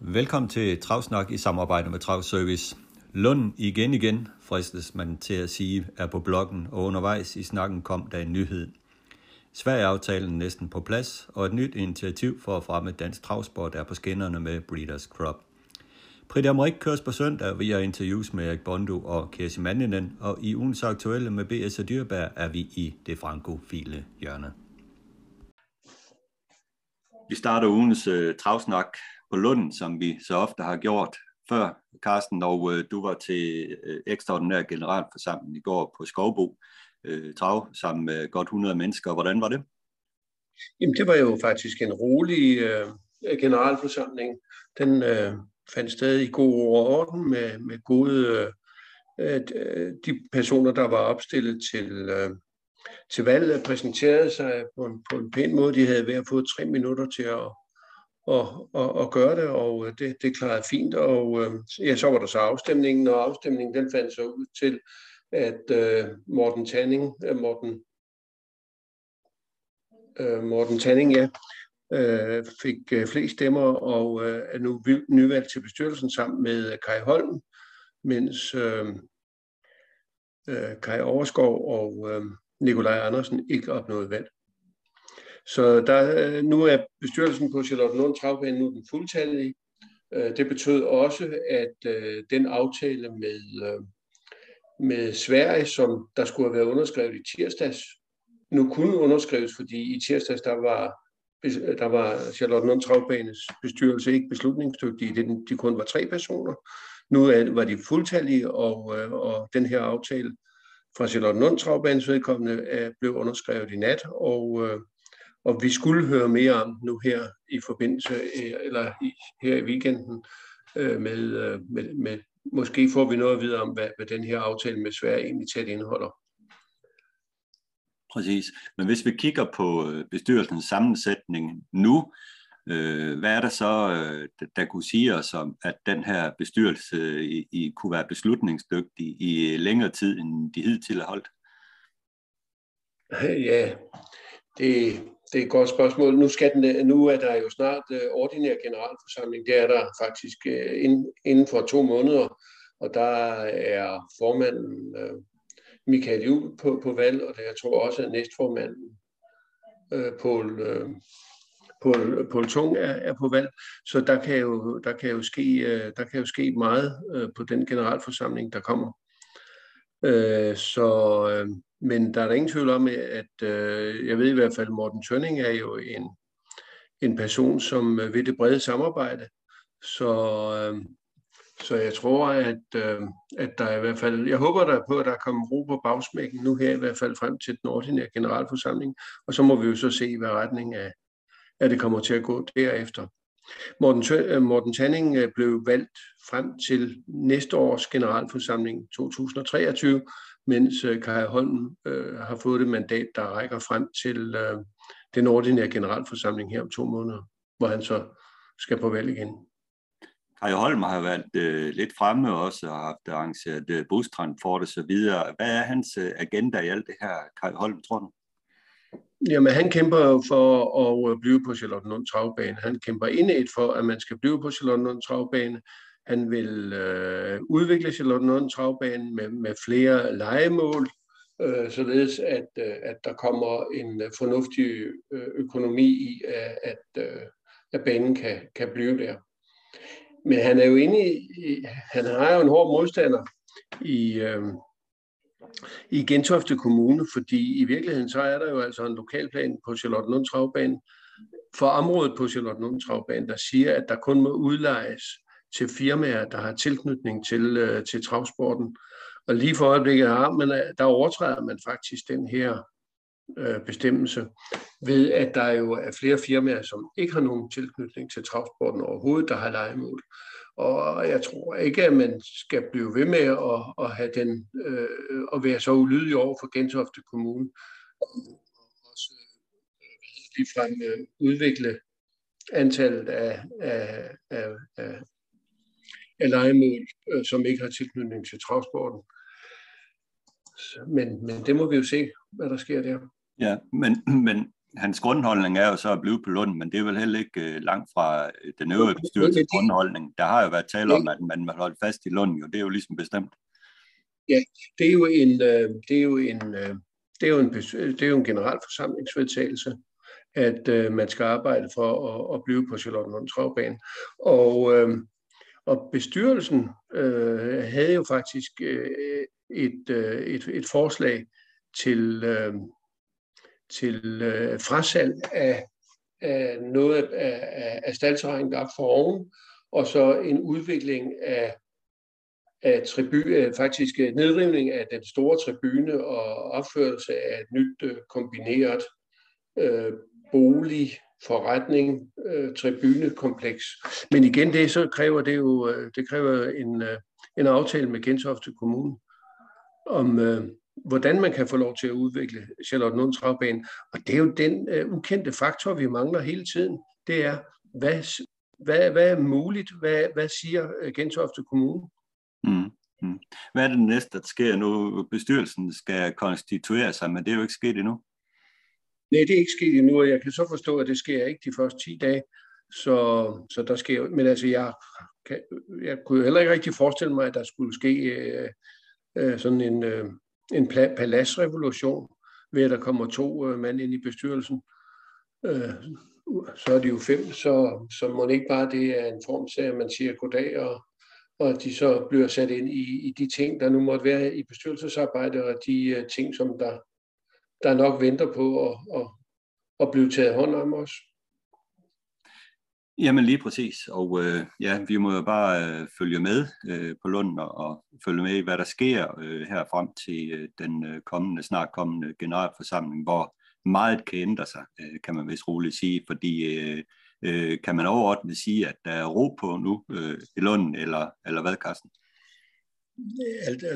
Velkommen til Travsnak i samarbejde med Travservice. Lund igen igen, fristes man til at sige, er på bloggen, og undervejs i snakken kom der en nyhed. Sverige-aftalen næsten på plads, og et nyt initiativ for at fremme dansk travsport er på skinnerne med Breeders Crop. Prix d'Amérique køres på søndag via interviews med Erik Bondo og Kirsi Manninen, og i ugens aktuelle med B.S. og Dyrbær er vi i det frankofile hjørne. Vi starter ugens uh, travsnak på Lund, som vi så ofte har gjort før, Carsten, og øh, du var til øh, ekstraordinær generalforsamling i går på Skovbo øh, Trav sammen med godt 100 mennesker. Hvordan var det? Jamen, det var jo faktisk en rolig øh, generalforsamling. Den øh, fandt sted i god orden med, med gode øh, øh, de personer, der var opstillet til, øh, til valget, præsenterede sig på en, på en pæn måde. De havde hver fået tre minutter til at, at, at, at gøre det, og øh, det, det klarede fint. Og øh, ja, så var der så afstemningen, og afstemningen den fandt så ud til, at uh, Morten Tanning, uh, Morten, uh, Morten Tanning, ja, uh, fik uh, flest stemmer og uh, er nu nyvalgt til bestyrelsen sammen med Kai Holm, mens uh, uh, Kai Overskov og uh, Nikolaj Andersen ikke opnåede valg. Så der, øh, nu er bestyrelsen på Charlottenlund Travbane nu den fuldtallige. Øh, det betød også, at øh, den aftale med, med Sverige, som der skulle have været underskrevet i tirsdags, nu kunne underskrives, fordi i tirsdags der var, der var Charlottenlund Travbanes bestyrelse ikke beslutningsdygtig, det de kun var tre personer. Nu var de fuldtallige, og, og den her aftale fra Charlottenlund Travbanes vedkommende blev underskrevet i nat, og, og vi skulle høre mere om nu her i forbindelse, eller i, her i weekenden, med, med, med, måske får vi noget at vide om, hvad, hvad den her aftale med Sverige egentlig tæt indeholder. Præcis. Men hvis vi kigger på bestyrelsens sammensætning nu, øh, hvad er der så, øh, der kunne sige os om, at den her bestyrelse i, i kunne være beslutningsdygtig i længere tid, end de hidtil har holdt? Ja, det, det er et godt spørgsmål. Nu, skal den, nu er der jo snart øh, ordinær generalforsamling. Det er der faktisk øh, inden for to måneder. Og der er formanden øh, Michael Juhl på, på valg, og der jeg tror også, at næstformanden øh, Poul, øh, Poul, Poul Tung er, er på valg. Så der kan jo, der kan jo, ske, der kan jo ske meget på den generalforsamling, der kommer. Øh, Så øh, men der er der ingen tvivl om, at øh, jeg ved i hvert fald, at Morten Tønning er jo en, en person, som øh, vil det brede samarbejde. Så, øh, så jeg tror, at, øh, at der i hvert fald, jeg håber der på, at der kommer ro på bagsmækken nu her, i hvert fald frem til den ordinære generalforsamling. Og så må vi jo så se, hvad retning af, at det kommer til at gå derefter. Morten, øh, Morten Tanning øh, blev valgt frem til næste års generalforsamling 2023, mens øh, Kaja Holm øh, har fået et mandat, der rækker frem til øh, den ordinære generalforsamling her om to måneder, hvor han så skal på valg igen. Kaja Holm har været øh, lidt fremme også og haft arrangeret øh, bustransport det så videre. Hvad er hans øh, agenda i alt det her, Kaja Holm, tror du? Jamen, han kæmper for at øh, blive på Charlottenlund Travbane. Han kæmper indet for, at man skal blive på Charlottenlund Travbane. Han vil øh, udvikle Charlottenlund Travbane med, med flere legemål, øh, således at, øh, at der kommer en øh, fornuftig øh, økonomi i, at, øh, at banen kan, kan blive der. Men han er jo inde i, han har jo en hård modstander i, øh, i Gentofte Kommune, fordi i virkeligheden så er der jo altså en lokalplan på Charlottenlund Travbane, for området på Charlottenlund Travbane, der siger, at der kun må udlejes til firmaer, der har tilknytning til, øh, til travsporten. Og lige for øjeblikket har man, øh, der overtræder man faktisk den her øh, bestemmelse ved, at der jo er flere firmaer, som ikke har nogen tilknytning til travsporten overhovedet, der har legemål. Og jeg tror ikke, at man skal blive ved med at, at have den, øh, at være så ulydig over for Gentofte Kommune. Og også øh, ligefrem øh, udvikle antallet af, af, af, af, af legemål, øh, som ikke har tilknytning til travsporten. Men, men det må vi jo se, hvad der sker der. Ja, men, men hans grundholdning er jo så at blive på Lund, men det er vel heller ikke øh, langt fra øh, den øvrige bestyrelses grundholdning. Der har jo været tale om, at man må holde fast i Lund, jo. Det er jo ligesom bestemt. Ja, det er jo en, øh, det er jo en, det er jo en, det er jo en generalforsamlingsvedtagelse, at man skal arbejde for at, at blive på Charlottenlund Travbane. Og, og bestyrelsen øh, havde jo faktisk øh, et, øh, et, et forslag til, øh, til øh, frasalg af, af noget af, af af der op for oven, og så en udvikling af, af tribu, øh, faktisk øh, nedrivning af den store tribune og opførelse af et nyt øh, kombineret øh, bolig, forretning, øh, tribunekompleks. Men igen, det så kræver det jo øh, det kræver en, øh, en aftale med Gentofte Kommune om, øh, hvordan man kan få lov til at udvikle Charlotte Travbane. Og det er jo den uh, ukendte faktor, vi mangler hele tiden. Det er, hvad, hvad, hvad er muligt? Hvad, hvad siger uh, Gentofte Kommune? Mm. Mm. Hvad er det næste, der sker nu? Bestyrelsen skal konstituere sig, men det er jo ikke sket endnu. Nej, det er ikke sket endnu, og jeg kan så forstå, at det sker ikke de første 10 dage. Så, så der sker, men altså, jeg, kan, jeg kunne heller ikke rigtig forestille mig, at der skulle ske øh, øh, sådan en, øh, en paladsrevolution, ved at der kommer to øh, mand ind i bestyrelsen. Øh, så er de jo fem, så, så må det ikke bare det er en form til, at man siger goddag, og, og de så bliver sat ind i, i de ting, der nu måtte være i bestyrelsesarbejde, og de øh, ting, som der, der nok venter på at, at, at blive taget hånd om også. Jamen lige præcis, og øh, ja, vi må jo bare øh, følge med øh, på Lund og, og følge med i, hvad der sker øh, her frem til øh, den øh, kommende, snart kommende generalforsamling, hvor meget kan ændre sig, øh, kan man vist roligt sige, fordi øh, øh, kan man overordnet sige, at der er ro på nu øh, i Lund, eller, eller hvad, Carsten?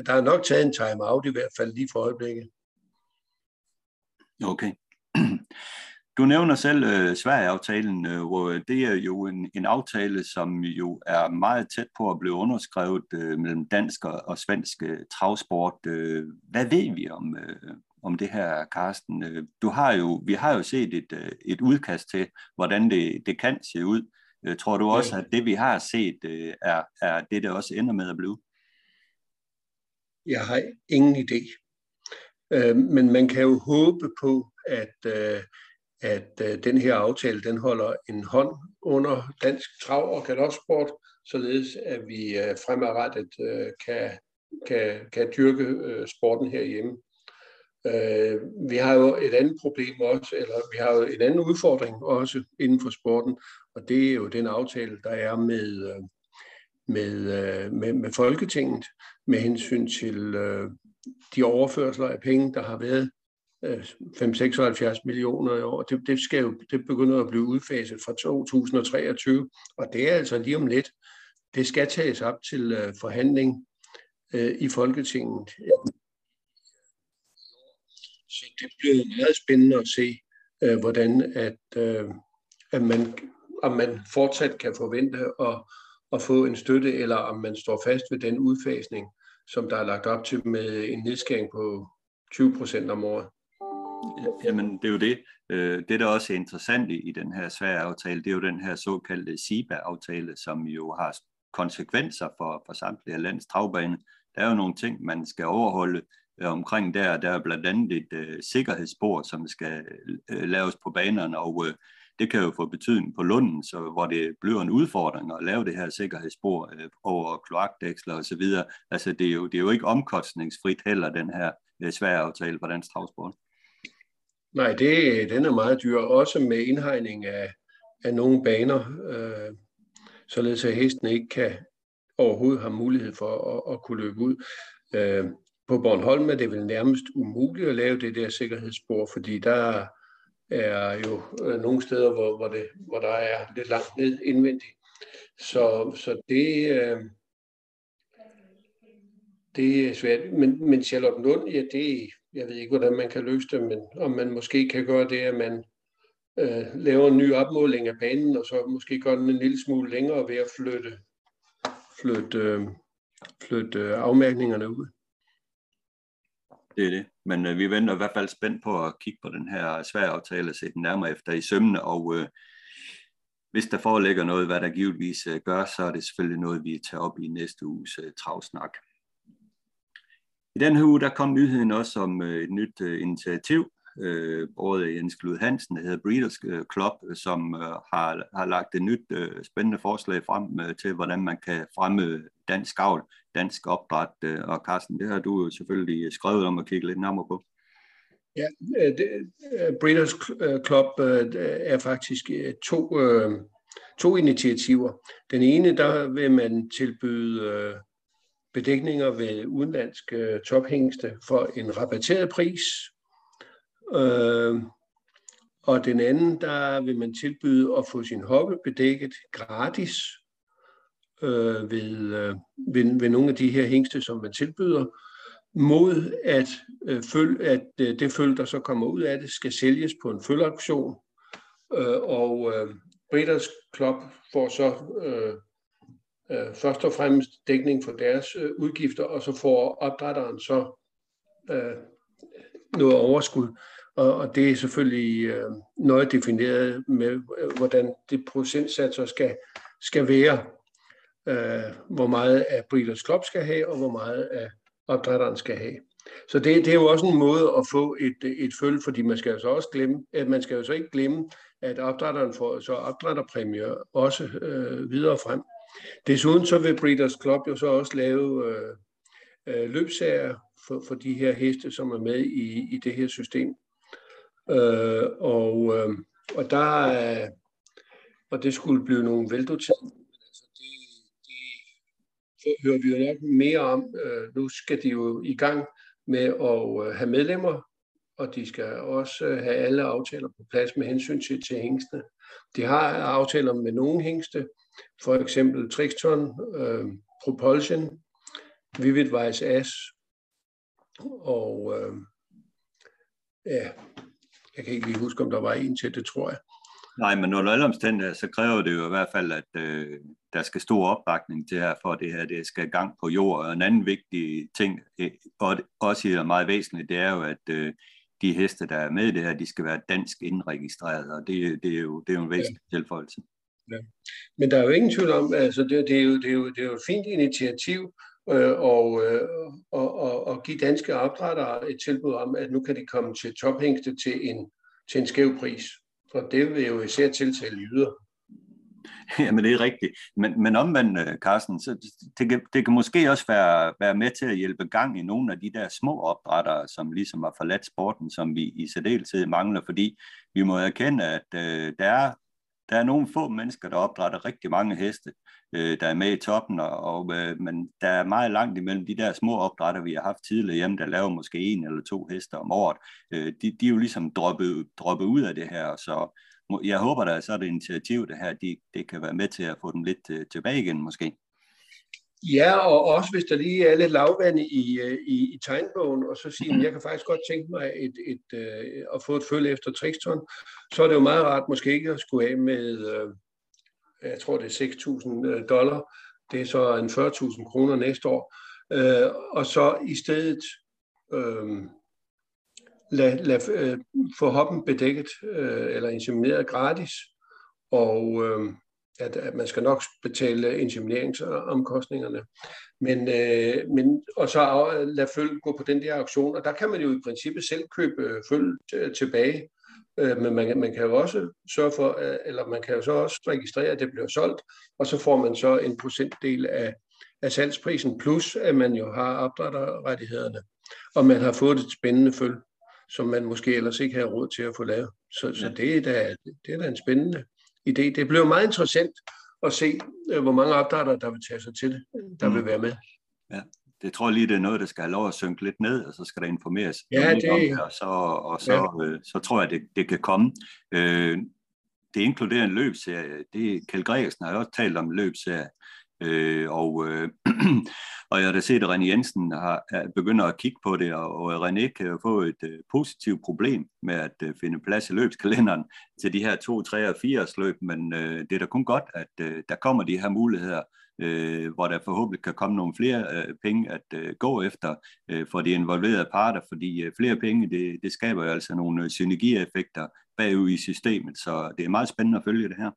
Der er nok taget en time-out i hvert fald lige for øjeblikket. Okay. Du nævner selv øh, Sverige-aftalen, øh, det er jo en, en aftale, som jo er meget tæt på at blive underskrevet øh, mellem dansk og, og svensk øh, travsport. Øh, hvad ved vi om, øh, om det her, Karsten? Øh, du har jo, vi har jo set et, øh, et udkast til, hvordan det, det kan se ud. Øh, tror du også, at det vi har set øh, er, er det, der også ender med at blive? Jeg har ingen idé. Øh, men man kan jo håbe på, at øh, at øh, den her aftale den holder en hånd under dansk trav- og galopsport, således at vi øh, fremadrettet øh, kan, kan, kan dyrke øh, sporten herhjemme. Øh, vi har jo et andet problem også, eller vi har jo en anden udfordring også inden for sporten, og det er jo den aftale, der er med, øh, med, øh, med, med Folketinget med hensyn til øh, de overførsler af penge, der har været 5-76 millioner i år. Det, det, skal jo, det begynder at blive udfaset fra 2023, og det er altså lige om lidt. Det skal tages op til uh, forhandling uh, i Folketinget. Så det bliver meget spændende at se, uh, hvordan at, uh, at man, om man fortsat kan forvente at, at få en støtte, eller om man står fast ved den udfasning, som der er lagt op til med en nedskæring på 20 procent om året. Jamen, det er jo det. Øh, det, der også er interessant i, den her svære aftale, det er jo den her såkaldte SIBA-aftale, som jo har konsekvenser for, for samtlige lands travbane. Der er jo nogle ting, man skal overholde øh, omkring der. Der er blandt andet et uh, sikkerhedsspor, som skal uh, laves på banerne, og uh, det kan jo få betydning på Lunden, så, hvor det bliver en udfordring at lave det her sikkerhedsspor uh, over kloakdæksler osv. Altså, det er, jo, det er jo ikke omkostningsfrit heller, den her uh, svære aftale for dansk travsport. Nej, det, den er meget dyr, også med indhegning af, af nogle baner, øh, således at hesten ikke kan overhovedet have mulighed for at, at kunne løbe ud. Øh, på Bornholm er det vel nærmest umuligt at lave det der sikkerhedsspor, fordi der er jo øh, nogle steder, hvor, hvor, det, hvor der er lidt langt ned indvendigt. Så, så det, øh, det er svært. Men, men Charlottenlund, ja, det, jeg ved ikke, hvordan man kan løse det, men om man måske kan gøre det, at man øh, laver en ny opmåling af banen, og så måske gør den en lille smule længere ved at flytte, flytte, øh, flytte øh, afmærkningerne ud. Det er det. Men øh, vi venter i hvert fald spændt på at kigge på den her svære aftale og se den nærmere efter i sømne, og øh, hvis der foreligger noget, hvad der givetvis øh, gør, så er det selvfølgelig noget, vi tager op i næste uges øh, travsnak. I den her uge, der kom nyheden også om øh, et nyt øh, initiativ, øh, både Jens Glud Hansen, der hedder Breeders øh, Club, som øh, har, har lagt et nyt øh, spændende forslag frem øh, til, hvordan man kan fremme dansk avl, dansk opdræt. Øh, og Carsten, det har du jo selvfølgelig skrevet om at kigge lidt nærmere på. Ja, det, Breeders Club er faktisk to, to initiativer. Den ene, der vil man tilbyde bedækninger ved udenlandske øh, tophængste for en rabatteret pris, Øh, og den anden, der vil man tilbyde at få sin hoppe bedækket gratis øh, ved, øh, ved, ved nogle af de her hængste, som man tilbyder, mod at, øh, føl, at øh, det føl, der så kommer ud af det, skal sælges på en følgeauktion. Øh, og øh, Breeders Club får så øh, øh, først og fremmest dækning for deres øh, udgifter, og så får opdrætteren så øh, noget overskud. Og, og det er selvfølgelig øh, noget defineret med, øh, hvordan det procentsatser skal, skal være. Øh, hvor meget af Breeders Club skal have, og hvor meget af opdrætteren skal have. Så det, det er jo også en måde at få et, et følge, fordi man skal jo så også glemme, at man skal jo så ikke glemme, at opdrætteren får så opdrætterpræmier også øh, videre frem. Desuden så vil Breeders Club jo så også lave øh, øh, løbsager for, for de her heste, som er med i, i det her system. Øh, og, øh, og der øh, og det skulle blive nogle men Altså de, de hører vi jo nok mere om. Øh, nu skal de jo i gang med at øh, have medlemmer, og de skal også øh, have alle aftaler på plads med hensyn til, til hængstene. De har aftaler med nogle hængste, for eksempel Trixton, øh, Propulsion, Vivid Vice As, og øh, ja, jeg kan ikke lige huske, om der var en til, det tror jeg. Nej, men under alle omstændigheder, så kræver det jo i hvert fald, at øh, der skal stor opbakning til her, for at det her det skal gang på jord. Og en anden vigtig ting, øh, og også er meget væsentligt, det er jo, at øh, de heste, der er med i det her, de skal være dansk indregistreret, og det, det, er, jo, det er jo en væsentlig ja. tilføjelse. Men der er jo ingen tvivl om, altså det, det, er jo, det, er jo, det er jo et fint initiativ, øh, og, øh, og, og, og give danske opdrættere et tilbud om, at nu kan de komme til tophængste til en, til en skæv pris. For det vil jo især tiltale yder. Jamen det er rigtigt. Men, men omvendt, øh, Carsten, så det, kan, det kan måske også være, være med til at hjælpe gang i nogle af de der små opdrættere, som ligesom har forladt sporten, som vi i særdeleshed mangler, fordi vi må erkende, at øh, der, er, der er nogle få mennesker, der opdrætter rigtig mange heste, øh, der er med i toppen, og, og, øh, men der er meget langt imellem de der små opdrætter, vi har haft tidligere hjemme, der laver måske en eller to heste om året. Øh, de, de er jo ligesom droppet, droppet ud af det her, så jeg håber da, så er det initiativ, det her, de, det kan være med til at få dem lidt øh, tilbage igen måske. Ja, og også hvis der lige er lidt lavvand i, øh, i, i tegnbogen, og så siger at jeg kan faktisk godt tænke mig et, et, et, at få et følge efter Trixton, så er det jo meget rart måske ikke at skulle af med, øh, jeg tror det er 6.000 dollar, det er så en 40.000 kroner næste år, og så i stedet øh, lad, lad øh, få hoppen bedækket øh, eller insemineret gratis, og øh, at, at man skal nok betale insemineringsomkostningerne. Men, øh, men, og så lade følge gå på den der auktion, og der kan man jo i princippet selv købe følge tilbage. Øh, men man, man kan jo også sørge for, øh, eller man kan jo så også registrere, at det bliver solgt, og så får man så en procentdel af, af salgsprisen, plus at man jo har opdrætterrettighederne, og man har fået et spændende følge, som man måske ellers ikke har råd til at få lavet. Så, så det, er da, det er da en spændende idé. Det bliver meget interessant at se, øh, hvor mange opdrættere, der vil tage sig til det, der vil mm. være med. Ja det tror jeg lige, det er noget, der skal have lov at synke lidt ned, og så skal der informeres ja, det... om det, og så, og så, ja. øh, så tror jeg, det, det kan komme. Øh, det inkluderer en løbserie. Det, Kjell Gregersen har også talt om løbserie. Øh, og, øh, og jeg har da set, at René Jensen har, er, begynder at kigge på det, og, og René kan jo få et øh, positivt problem med at øh, finde plads i løbskalenderen til de her 2, 3 og 4 løb, men øh, det er da kun godt, at øh, der kommer de her muligheder, øh, hvor der forhåbentlig kan komme nogle flere øh, penge at øh, gå efter øh, for de involverede parter, fordi øh, flere penge, det, det skaber jo altså nogle øh, synergieffekter bagud i systemet, så det er meget spændende at følge det her.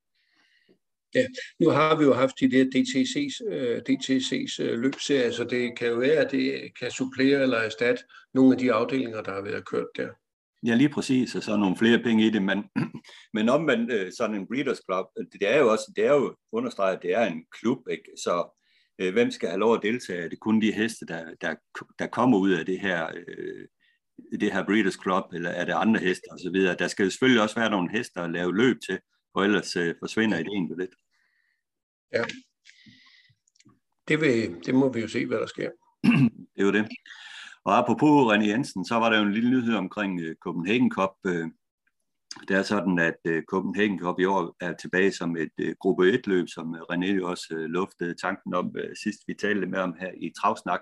Ja, nu har vi jo haft de der DTC's, øh, DTC's uh, øh, løbserier, så det kan jo være, at det kan supplere eller erstatte nogle af de afdelinger, der har været kørt der. Ja, lige præcis, og så er nogle flere penge i det, men, men om øh, sådan en Breeders Club, øh, det er jo også, det er jo understreget, det er en klub, ikke? så øh, hvem skal have lov at deltage? Er det kun de heste, der, der, der kommer ud af det her, øh, det her Breeders Club, eller er det andre heste osv.? Der skal selvfølgelig også være nogle heste at lave løb til, for ellers øh, forsvinder ideen jo lidt. Ja, det, vil, det må vi jo se, hvad der sker. det er jo det. Og apropos René Jensen, så var der jo en lille nyhed omkring uh, Copenhagen Cup. Uh, det er sådan, at uh, Copenhagen Cup i år er tilbage som et uh, gruppe 1-løb, som uh, René jo også uh, luftede tanken om uh, sidst vi talte med om her i Travsnak.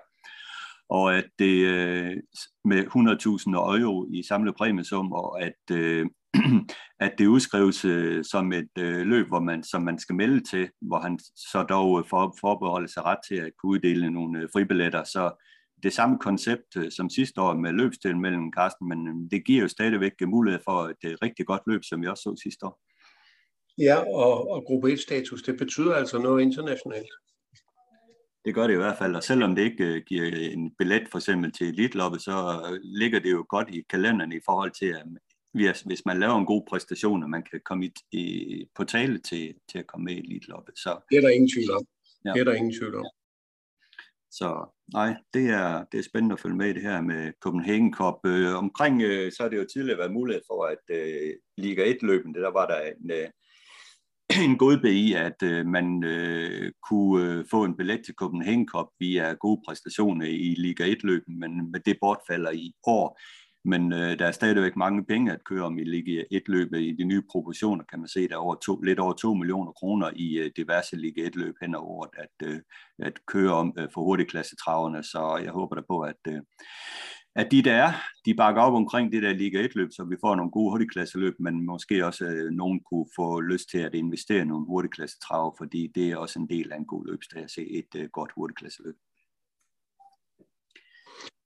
Og at det uh, med 100.000 euro i samlet præmiesum, og at uh, at det udskrives øh, som et øh, løb, hvor man, som man skal melde til, hvor han så dog øh, for, forbeholder sig ret til at kunne uddele nogle øh, fribilletter. Så det samme koncept øh, som sidste år med løbstil mellem Carsten, men øh, det giver jo stadigvæk mulighed for et øh, rigtig godt løb, som vi også så sidste år. Ja, og, og gruppe 1-status, det betyder altså noget internationalt. Det gør det i hvert fald, og selvom det ikke giver en billet for eksempel til elitloppet, så ligger det jo godt i kalenderen i forhold til, at hvis, hvis man laver en god præstation, og man kan komme i, i, på tale til, til at komme med i elitloppet. Så, det er der ingen tvivl om. Ja. Det er der ingen tvivl om. Så nej, det er, det er spændende at følge med i det her med Copenhagen Cup. Øh, omkring, øh, så har det jo tidligere været mulighed for, at øh, Liga 1-løben, det der var der en, øh, en god i, at øh, man øh, kunne øh, få en billet til Copenhagen Cup via gode præstationer i Liga 1-løben, men, men det bortfalder i år. Men øh, der er stadigvæk mange penge at køre om i Liga 1-løbet i de nye proportioner, kan man se, der er over to, lidt over 2 millioner kroner i øh, diverse Liga 1-løb hen over året at, øh, at køre om øh, for hurtigklassetraverne, så jeg håber da på, at, øh, at de der er, de bakker op omkring det der Liga 1-løb, så vi får nogle gode hurtigklasseløb, men måske også øh, nogen kunne få lyst til at investere i nogle hurtigklassetraver, fordi det er også en del af en god løbsdag at se et øh, godt hurtigklasseløb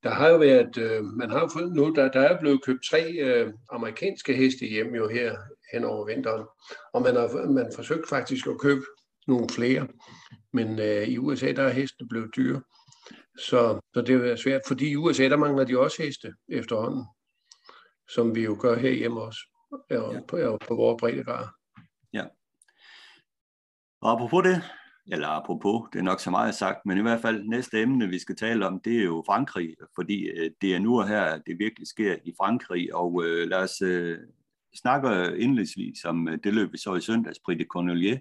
der har jo været, øh, man har jo fået nu, der, der er blevet købt tre øh, amerikanske heste hjem jo her hen over vinteren, og man har man forsøgt faktisk at købe nogle flere, men øh, i USA der er hestene blevet dyre, så, så det er svært, fordi i USA der mangler de også heste efterhånden, som vi jo gør herhjemme også, og ja. på, på vores breddegrad. Ja. Og apropos det, eller apropos, det er nok så meget sagt, men i hvert fald næste emne, vi skal tale om, det er jo Frankrig, fordi øh, det er nu og her, det virkelig sker i Frankrig, og øh, lad os øh, snakke indledningsvis om øh, det løb, vi så i søndags, Prix de Cornelier,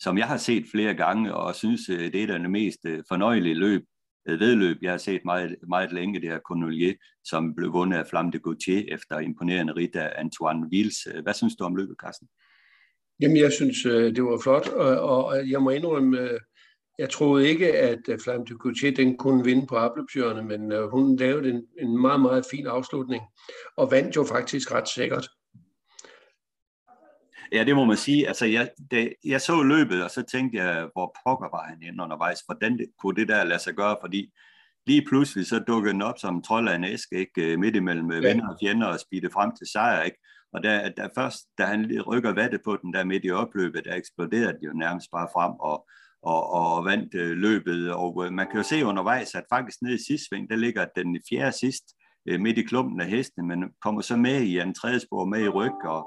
som jeg har set flere gange, og synes, øh, det er det mest øh, fornøjelige løb, øh, vedløb, jeg har set meget, meget længe, det her Cornelier, som blev vundet af Flamme de Gautier efter imponerende rit af Antoine Vils. Hvad synes du om løbet, Carsten? Jamen, jeg synes, øh, det var flot, og, og jeg må indrømme, øh, jeg troede ikke, at øh, Flamme de Couché, den kunne vinde på opløbsjørene, men hun lavede en, en meget, meget fin afslutning, og vandt jo faktisk ret sikkert. Ja, det må man sige. Altså, jeg, det, jeg så løbet, og så tænkte jeg, hvor pokker var han inde undervejs? Hvordan det, kunne det der lade sig gøre? Fordi lige pludselig så dukkede den op som trold af en æske, ikke? midt imellem ja. venner og fjender og spidte frem til sejr. Ikke? Og da, da først, da han rykker vattet på den der midt i opløbet, der eksploderede det jo nærmest bare frem og, og, og vandt øh, løbet. Og øh, man kan jo se undervejs, at faktisk nede i sidste sving, der ligger den fjerde sidst øh, midt i klumpen af hestene, men kommer så med i en tredje spor med i ryg. Og,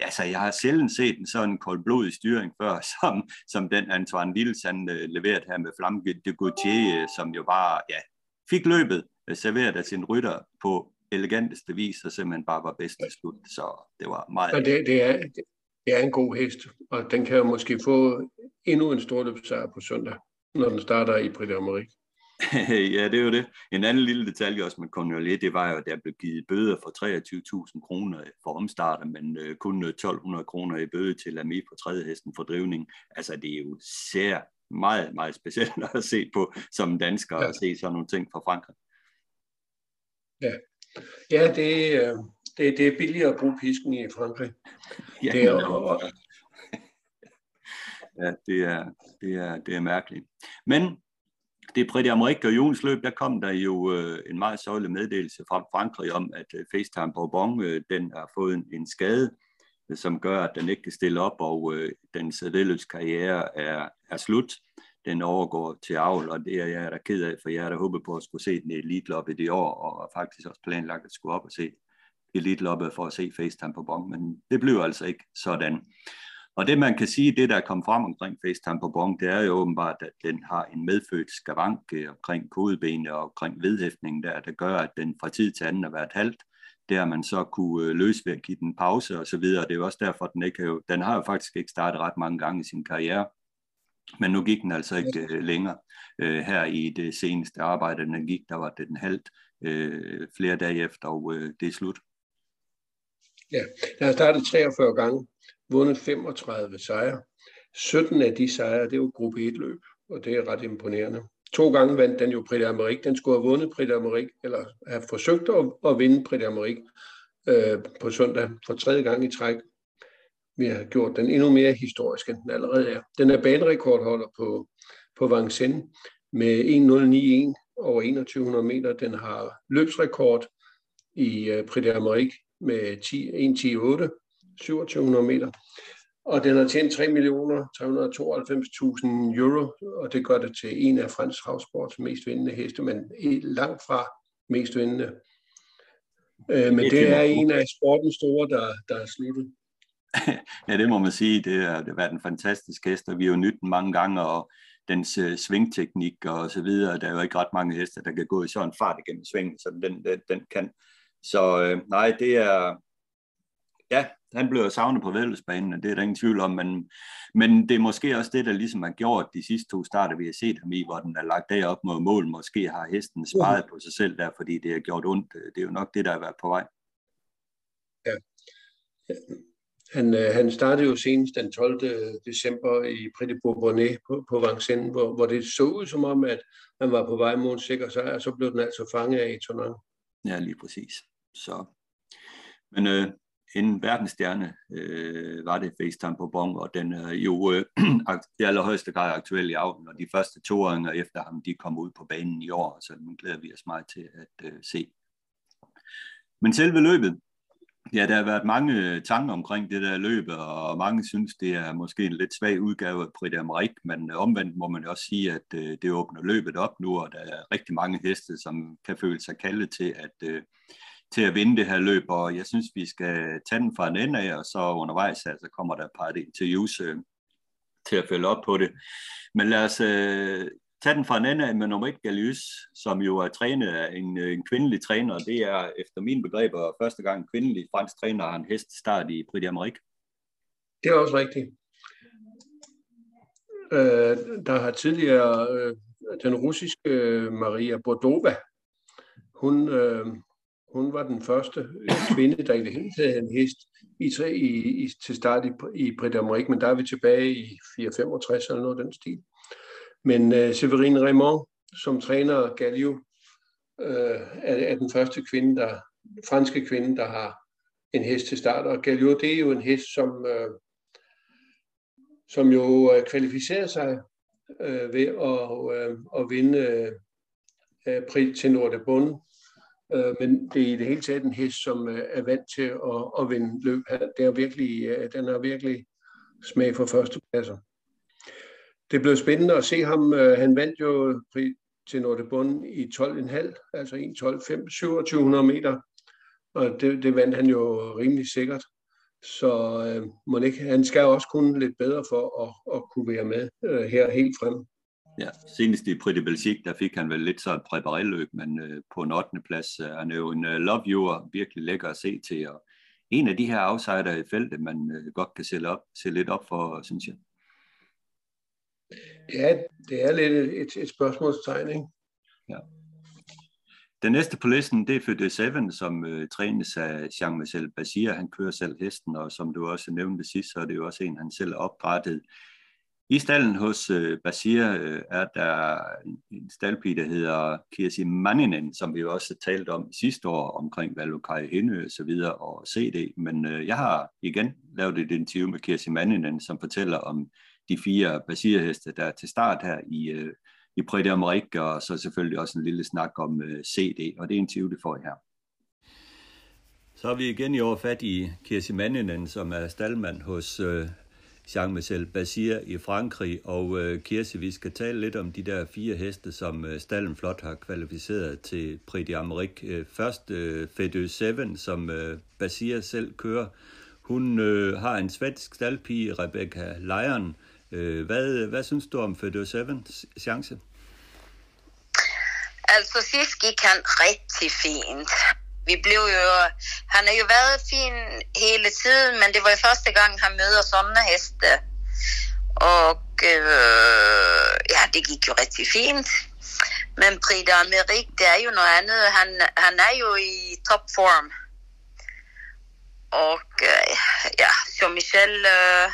ja, så jeg har sjældent set en sådan koldblodig styring før, som, som den Antoine Wills, han øh, leverede her med Flamme de Gautier, øh, som jo bare ja, fik løbet øh, serveret af sin rytter på eleganteste vis, og simpelthen bare var bedst til slut. Så det var meget... Og det, det, er, det er en god hest, og den kan jo måske få endnu en stor løbsejr på søndag, når den starter i Prix d'Amérique. ja, det er jo det. En anden lille detalje også med Cornelier, det var jo, at der blev givet bøder for 23.000 kroner for omstarter, men øh, kun 1.200 kroner i bøde til Lamy på tredje hesten for drivning. Altså, det er jo sær meget, meget specielt at se på som dansker ja. at se sådan nogle ting fra Frankrig. Ja, ja det, øh, det, det er billigere at bruge pisken i Frankrig. Ja, det er, og... ja det, er, det, er, det er mærkeligt. Men det Prix d'Amérique og Jons løb, der kom der jo øh, en meget sørgelig meddelelse fra Frankrig om, at øh, FaceTime Bourbon, øh, den har fået en, en skade, øh, som gør, at den ikke kan stille op, og øh, den karriere er, er slut. Den overgår til avl, og det er jeg da ked af, for jeg havde håbet på at skulle se den i elite i det år, og faktisk også planlagt at skulle op og se elite for at se FaceTime på Bong, men det blev altså ikke sådan. Og det man kan sige, det der kom frem omkring FaceTime på Bong, det er jo åbenbart, at den har en medfødt skavank omkring kodebenet og omkring vedhæftningen der, der gør, at den fra tid til anden har været halvt. Det har man så kunne øh, løse ved at give den pause og så videre. Det er jo også derfor, at den ikke har, den har jo faktisk ikke startet ret mange gange i sin karriere. Men nu gik den altså ikke øh, længere. Øh, her i det seneste arbejde, den gik, der var det den halvt øh, flere dage efter, og øh, det er slut. Ja, der har startet 43 gange, vundet 35 sejre. 17 af de sejre, det er jo gruppe 1 løb, og det er ret imponerende. To gange vandt den jo Prix d'Amérique. Den skulle have vundet Prix d'Amérique, eller have forsøgt at, at vinde Prix d'Amérique øh, på søndag for tredje gang i træk. Vi har gjort den endnu mere historisk, end den allerede er. Den er banerekordholder på, på Vincennes med 1.091 over 2100 meter. Den har løbsrekord i uh, Prix d'Amérique med 1.10.8, 2700 meter. Og den har tjent 3.392.000 euro, og det gør det til en af fransk travsports mest vindende heste, men langt fra mest vindende. Øh, men det er en af sportens store, der, der er sluttet. ja, det må man sige. Det har, det har været en fantastisk hest, og vi har jo nydt den mange gange, og dens uh, svingteknik og så videre. Der er jo ikke ret mange heste, der kan gå i sådan en fart igennem svingen, så den, den, den kan så øh, nej, det er, ja, han blev savnet på vældesbanen, det er der ingen tvivl om, men, men det er måske også det, der ligesom har gjort de sidste to starter, vi har set ham i, hvor den er lagt derop mod mål. Måske har hesten sparet på sig selv der, fordi det har gjort ondt. Det er jo nok det, der har været på vej. Ja. Han, øh, han startede jo senest den 12. Øh, december i Prix Bourbonnais på, på Vincennes, hvor, hvor det så ud som om, at han var på vej mod en sikker sejr, og så blev den altså fanget af i Tonon. Ja, lige præcis. Så, men øh, en verdensstjerne øh, var det FaceTime på Bong, og den er jo øh, i allerhøjeste grad aktuel i aften, og de første toåringer efter ham, de kom ud på banen i år, så nu glæder vi os meget til at øh, se. Men selve løbet, ja, der har været mange øh, tanker omkring det der løb, og mange synes, det er måske en lidt svag udgave af Prix d'Amérique, men øh, omvendt må man også sige, at øh, det åbner løbet op nu, og der er rigtig mange heste, som kan føle sig kaldet til at til at vinde det her løb, og jeg synes, vi skal tage den fra en ende af, og så undervejs altså, kommer der et par interviews til at følge op på det. Men lad os øh, tage den fra en ende med nummer 1, Galius, som jo er trænet af en, øh, en kvindelig træner, det er efter mine begreber første gang en kvindelig fransk træner har en hest start i Prix d'Amérique. Det er også rigtigt. Øh, der har tidligere øh, den russiske øh, Maria Bordova, hun, øh, hun var den første øh, kvinde, der i det hele taget en hest i, i, i, til start i, i Prix d'Amérique, men der er vi tilbage i 465 eller noget af den stil. Men øh, Severine Raymond, som træner Gallio, øh, er, er den første kvinde, der, franske kvinde, der har en hest til start. Og Gallio, det er jo en hest, som, øh, som jo øh, kvalificerer sig øh, ved at, øh, at vinde øh, pris til Nord de Bonne Øh, men det er i det hele taget en hest, som øh, er vant til at, at vinde løb. Det er virkelig, øh, den har virkelig smag for førstepladser. Det blev spændende at se ham. Øh, han vandt jo til Norte Bund i 12,5, altså 1,12,5, 2700 meter. Og det, det vandt han jo rimelig sikkert. Så øh, må ikke, han skal også kunne lidt bedre for at, at kunne være med øh, her helt frem. Ja, senest i Prix de Belgique, der fik han vel lidt så et præpareløb, men øh, på en 8. plads. Øh, han er jo en øh, love viewer, virkelig lækker at se til, og en af de her outsider i feltet, man øh, godt kan se, op, se lidt op for, synes jeg. Ja, det er lidt et, et spørgsmålstegn, ikke? Ja. Den næste på listen, det er for Seven, som øh, trænes af Jean-Michel Basir. Han kører selv hesten, og som du også nævnte sidst, så er det jo også en, han selv har. I stallen hos øh, Basir øh, er der en staldpige, der hedder Kirsi Manninen, som vi jo også talte om sidste år omkring Valokai Henø og så videre og CD. Men øh, jeg har igen lavet et interview med Kirsi Manninen, som fortæller om de fire basierheste, der er til start her i, øh, i Prix og så selvfølgelig også en lille snak om øh, CD, og det er interview, det får I her. Så har vi igen i år fat i Kirsi Manninen, som er staldmand hos øh, Jean-Michel Basir i Frankrig. Og øh, Kirsi, vi skal tale lidt om de der fire heste, som øh, Stallen Flot har kvalificeret til Prix d'Amérique. Øh, først øh, Fedø 7, som øh, Basir selv kører. Hun øh, har en svensk staldpige, Rebecca Lyon. Øh, Øh, hvad, hvad synes du om Fedor Sevens chance? Altså sidst gik han rigtig fint vi blev jo, han har jo været fin hele tiden, men det var jo første gang, han møder sådanne heste. Og øh, ja, det gik jo rigtig fint. Men Prix Amerik, det er jo noget andet. Han, han er jo i topform. Og øh, ja, Jean-Michel, øh,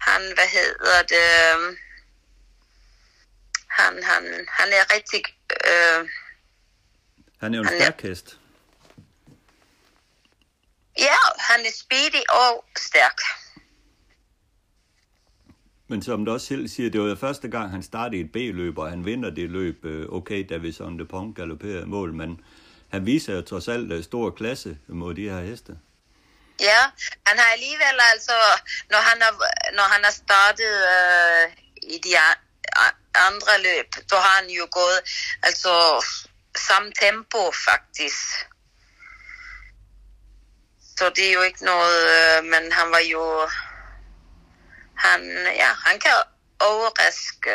han, hvad hedder det, han, han, han er rigtig... Øh, han er jo en stærk hest. Ja, han er speedy og stærk. Men som du også selv siger, det var jo første gang, han startede i et B-løb, og han vinder det løb. Øh, okay, da vi sådan det punkt galopperede mål, men han viser jo trods alt øh, stor klasse mod de her heste. Ja, han har alligevel altså, når han har, når han har startet øh, i de andre løb, så har han jo gået, altså samme tempo faktisk. Så det er jo ikke noget, øh, men han var jo, han, ja, han kan overraske.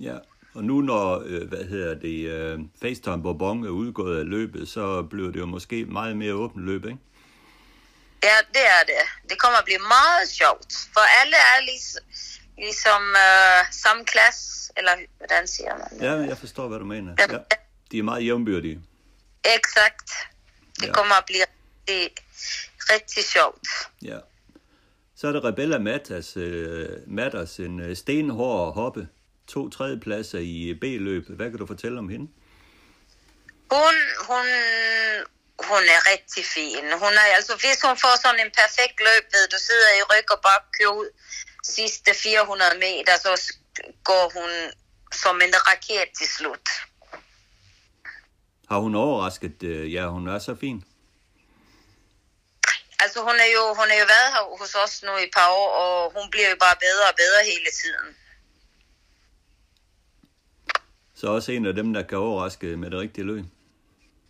Ja, og nu når, øh, hvad hedder det, øh, FaceTime Bourbon er udgået af løbet, så bliver det jo måske meget mere åbent løb, ikke? Ja, det er det. Det kommer at blive meget sjovt, for alle er ligesom, ligesom øh, samme klasse, eller hvordan siger man? Ja, jeg forstår, hvad du mener. Ja. De er meget jævnbyrdige. Exakt. Det ja. kommer at blive rigtig, rigtig sjovt. Ja. Så er det Rebella Matas, uh, Matas en uh, stenhård hoppe. To tredjepladser i B-løbet. Hvad kan du fortælle om hende? Hun, hun, hun er rigtig fin. Hun er, altså, hvis hun får sådan en perfekt løb, ved du sidder i ryg og bare kører ud sidste 400 meter, så går hun som en raket til slut. Har hun overrasket, øh, ja, hun er så fin? Altså hun er jo, hun er jo været her hos os nu i et par år, og hun bliver jo bare bedre og bedre hele tiden. Så også en af dem, der kan overraske med det rigtige løb?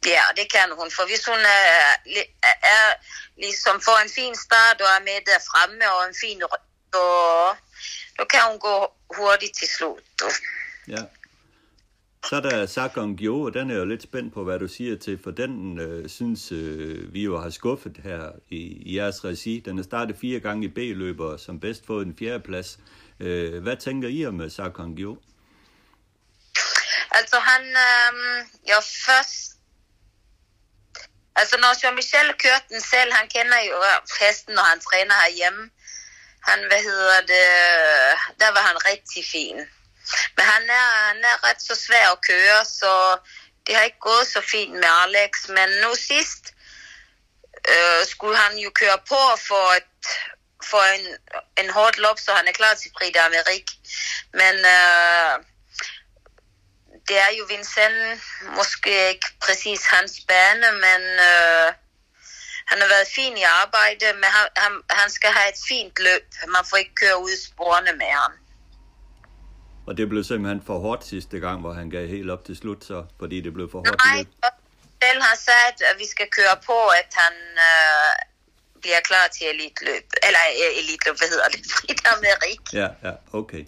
Ja, det kan hun, for hvis hun er, er, ligesom får en fin start og er med der fremme og en fin så, så kan hun gå hurtigt til slut. Ja. Så er der Sakon Gyo, og den er jo lidt spændt på, hvad du siger til, for den øh, synes øh, vi jo har skuffet her i, i jeres regi. Den er startet fire gange i B-løber, som bedst fået en fjerde plads. Øh, hvad tænker I om Sakon Gyo? Altså han, øh, jeg først Altså når Jean-Michel kørte den selv, han kender jo hesten, når han træner herhjemme. Han, hvad hedder det, der var han rigtig fin. Men han er, han er ret så svær at køre, så det har ikke gået så fint med Alex. Men nu sidst øh, skulle han jo køre på for, et, for en, en hårdt lop, så han er klar til Prix d'Amérique. Men øh, det er jo Vincent, måske ikke præcis hans bane, men øh, han har været fin i arbejde, men han, han, han skal have et fint løb. Man får ikke køre ud i sporene med ham. Og det blev simpelthen for hårdt sidste gang, hvor han gav helt op til slut, så, fordi det blev for hårdt Nej, selv har sagt, at vi skal køre på, at han øh, bliver klar til elitløb. Eller øh, elitløb, hvad hedder det? Amerik. Ja, ja, okay.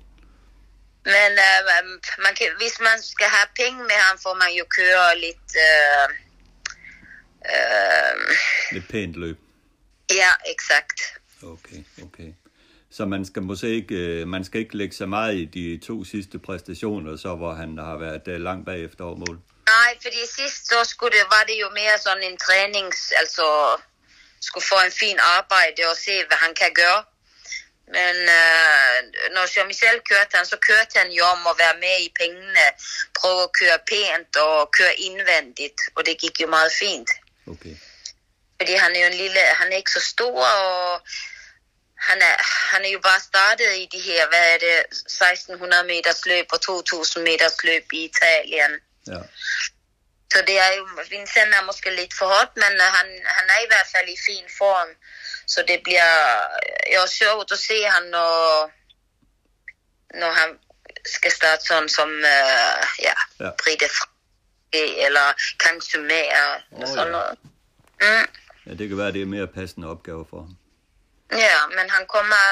Men øh, man kan, hvis man skal have penge med ham, får man jo køre lidt... Øh, øh, lidt pænt løb. Ja, exakt. Okay, okay. Så man skal måske ikke, øh, man skal ikke lægge så meget i de to sidste præstationer, så hvor han har været øh, langt bagefter over mål. Nej, fordi sidst så skulle det, var det jo mere sådan en trænings, altså skulle få en fin arbejde og se, hvad han kan gøre. Men øh, når Jean-Michel kørte han, så kørte han jo om at være med i pengene, prøve at køre pænt og køre indvendigt, og det gik jo meget fint. Okay. Fordi han er jo en lille, han er ikke så stor, og han er, han er jo bare startet i de her, hvad er det, 1600 meters løb og 2000 meters løb i Italien. Ja. Så det er jo, Vincent er måske lidt for hårdt, men han, han er i hvert fald i fin form. Så det bliver jo sjovt at se ham, når, når han skal starte sådan som, uh, ja, Ja. Brite eller Kangsumær eller Åh, sådan ja. noget. Mm. ja, det kan være, det er mere passende opgave for ham. Ja, men han kommer...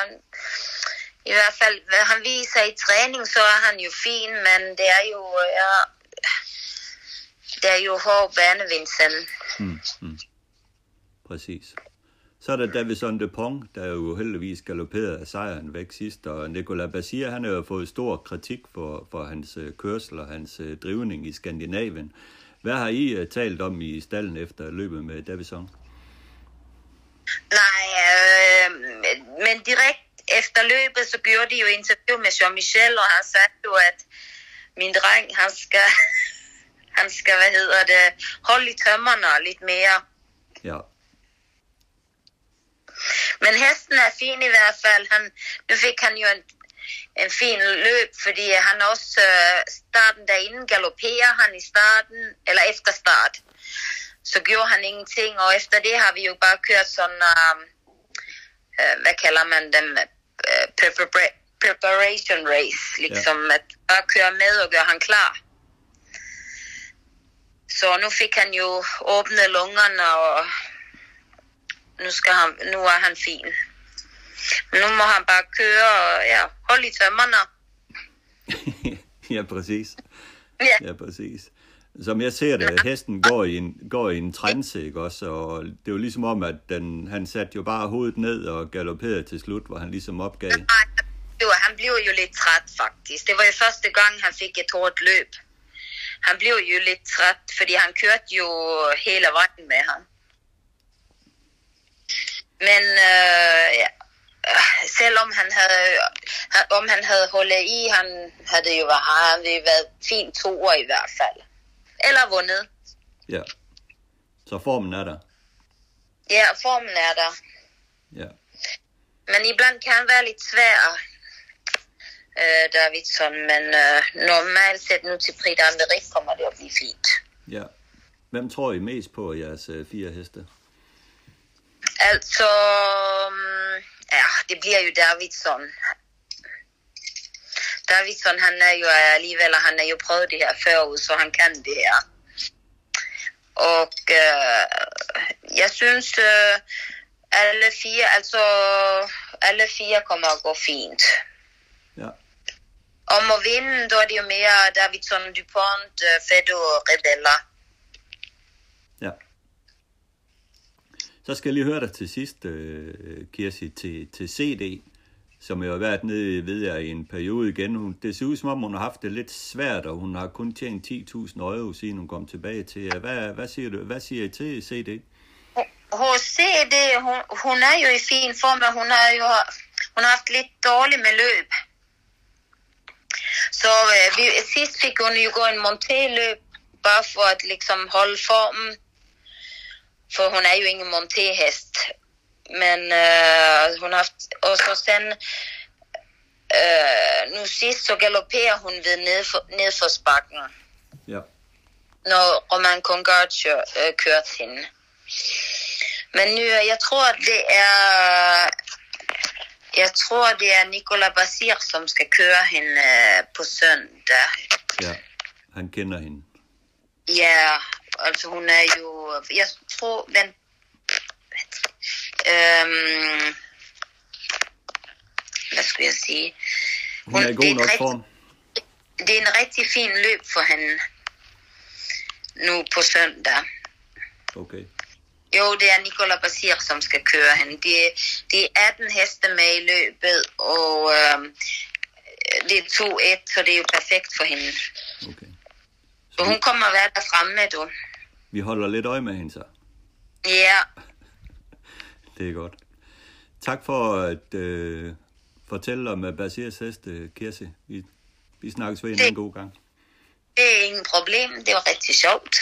I hvert fald, hvad han viser i træning, så er han jo fin, men det er jo... Ja, det er jo hård bane, Vincent. Mm, mm. Præcis. Så er der Davison Dupont, der jo heldigvis galopperede af sejren væk sidst, og Nicolas Basir, han har jo fået stor kritik for, for hans øh, kørsel og hans øh, drivning i Skandinavien. Hvad har I øh, talt om i stallen efter løbet med Davison? Nej, øh, men direkt efter løbet, så gjorde de jo interview med Jean-Michel, og han sagde jo, at min dreng, han skal, han skal, hvad hedder det, holde i tømmerne lidt mere. Ja, Men hesten er fin i hvert fald. Han, nu fik han jo en, en fin løb, fordi han også øh, starten derinde galopperer han i starten, eller efter start. Så gjorde han ingenting, og efter det har vi jo bare kørt sådan, øh, øh, hvad kalder man dem, øh, prepara- preparation race, ligesom at bare køre med og gøre han klar. Så nu fik han jo åbnet lungerne, og nu, skal han, nu er han fin. Men nu må han bare køre og ja, holde i tømmerne. ja, præcis. Ja. Ja, præcis. Som jeg ser det, hesten går i en, går i en trance, ikke også? Og det er jo ligesom om, at den, han satte jo bare hovedet ned og galopperede til slut, hvor han ligesom opgav. Nej, var, han blev jo lidt træt faktisk. Det var jo første gang, han fik et hårdt løb. Han blev jo lidt træt, fordi han kørte jo hele vejen med ham. Men øh, ja, øh, selvom han havde, han, om han havde holdt i, han havde jo været, han havde været fint toer i hvert fald. Eller vundet. Ja. Så formen er der. Ja, formen er der. Ja. Men ibland kan han være lidt svær, øh, Davidson. Men øh, normalt set nu til Prix d'Amérique kommer det at blive fint. Ja. Hvem tror I mest på jeres øh, fire heste? Altså, mm, ja, det bliver jo Davidson. Davidson, han er jo alligevel, og han har jo prøvet det her før, så han kan det her. Og øh, jeg synes, øh, alle fire, altså, alle fire kommer at gå fint. Ja. Om at vinde, da er det jo mere Davidson, Dupont, øh, Feddo og Rebella. Ja. Så skal jeg lige høre dig til sidst, øh, Kirsi, til, til CD, som jo har været nede, ved jer i en periode igen. Hun, det ser ud som om, hun har haft det lidt svært, og hun har kun tjent 10.000 euro, siden hun kom tilbage til jer. Hvad, hvad, siger du, hvad siger I til CD? Hos CD, hun, hun er jo i fin form, men hun har jo hun har haft lidt dårligt med løb. Så øh, vi, sidst fik hun jo gå en monté-løb, bare for at ligesom holde formen. For hun er jo ingen monté-hest. Men øh, hun har haft, og så sen, øh, nu sidst så galopperer hun ved nedfor, nedforsbakken, Ja. når Roman Congarcio øh, kørte hende. Men nu, jeg tror, det er... Jeg tror, det er Nicolas Basir, som skal køre hende øh, på søndag. Ja, han kender hende. Ja, altså hun er jo... Jeg tror, vent... Øhm, hvad skulle jeg sige? Hun er i god nok rigtig- form. Det er en rigtig fin løb for hende nu på søndag. Okay. Jo, det er Nicola Basir, som skal køre hende. Det, det er 18 heste med i løbet, og øh, det er 2-1, så det er jo perfekt for hende. Okay. Så hun kommer at være der fremme, du. Vi holder lidt øje med hende så. Ja, Det er godt. Tak for at øh, fortælle om øh, Basirs heste, Kirsi. Vi, vi snakkes ved en Det- anden god gang. det er ingen problem. Det var rigtig sjovt.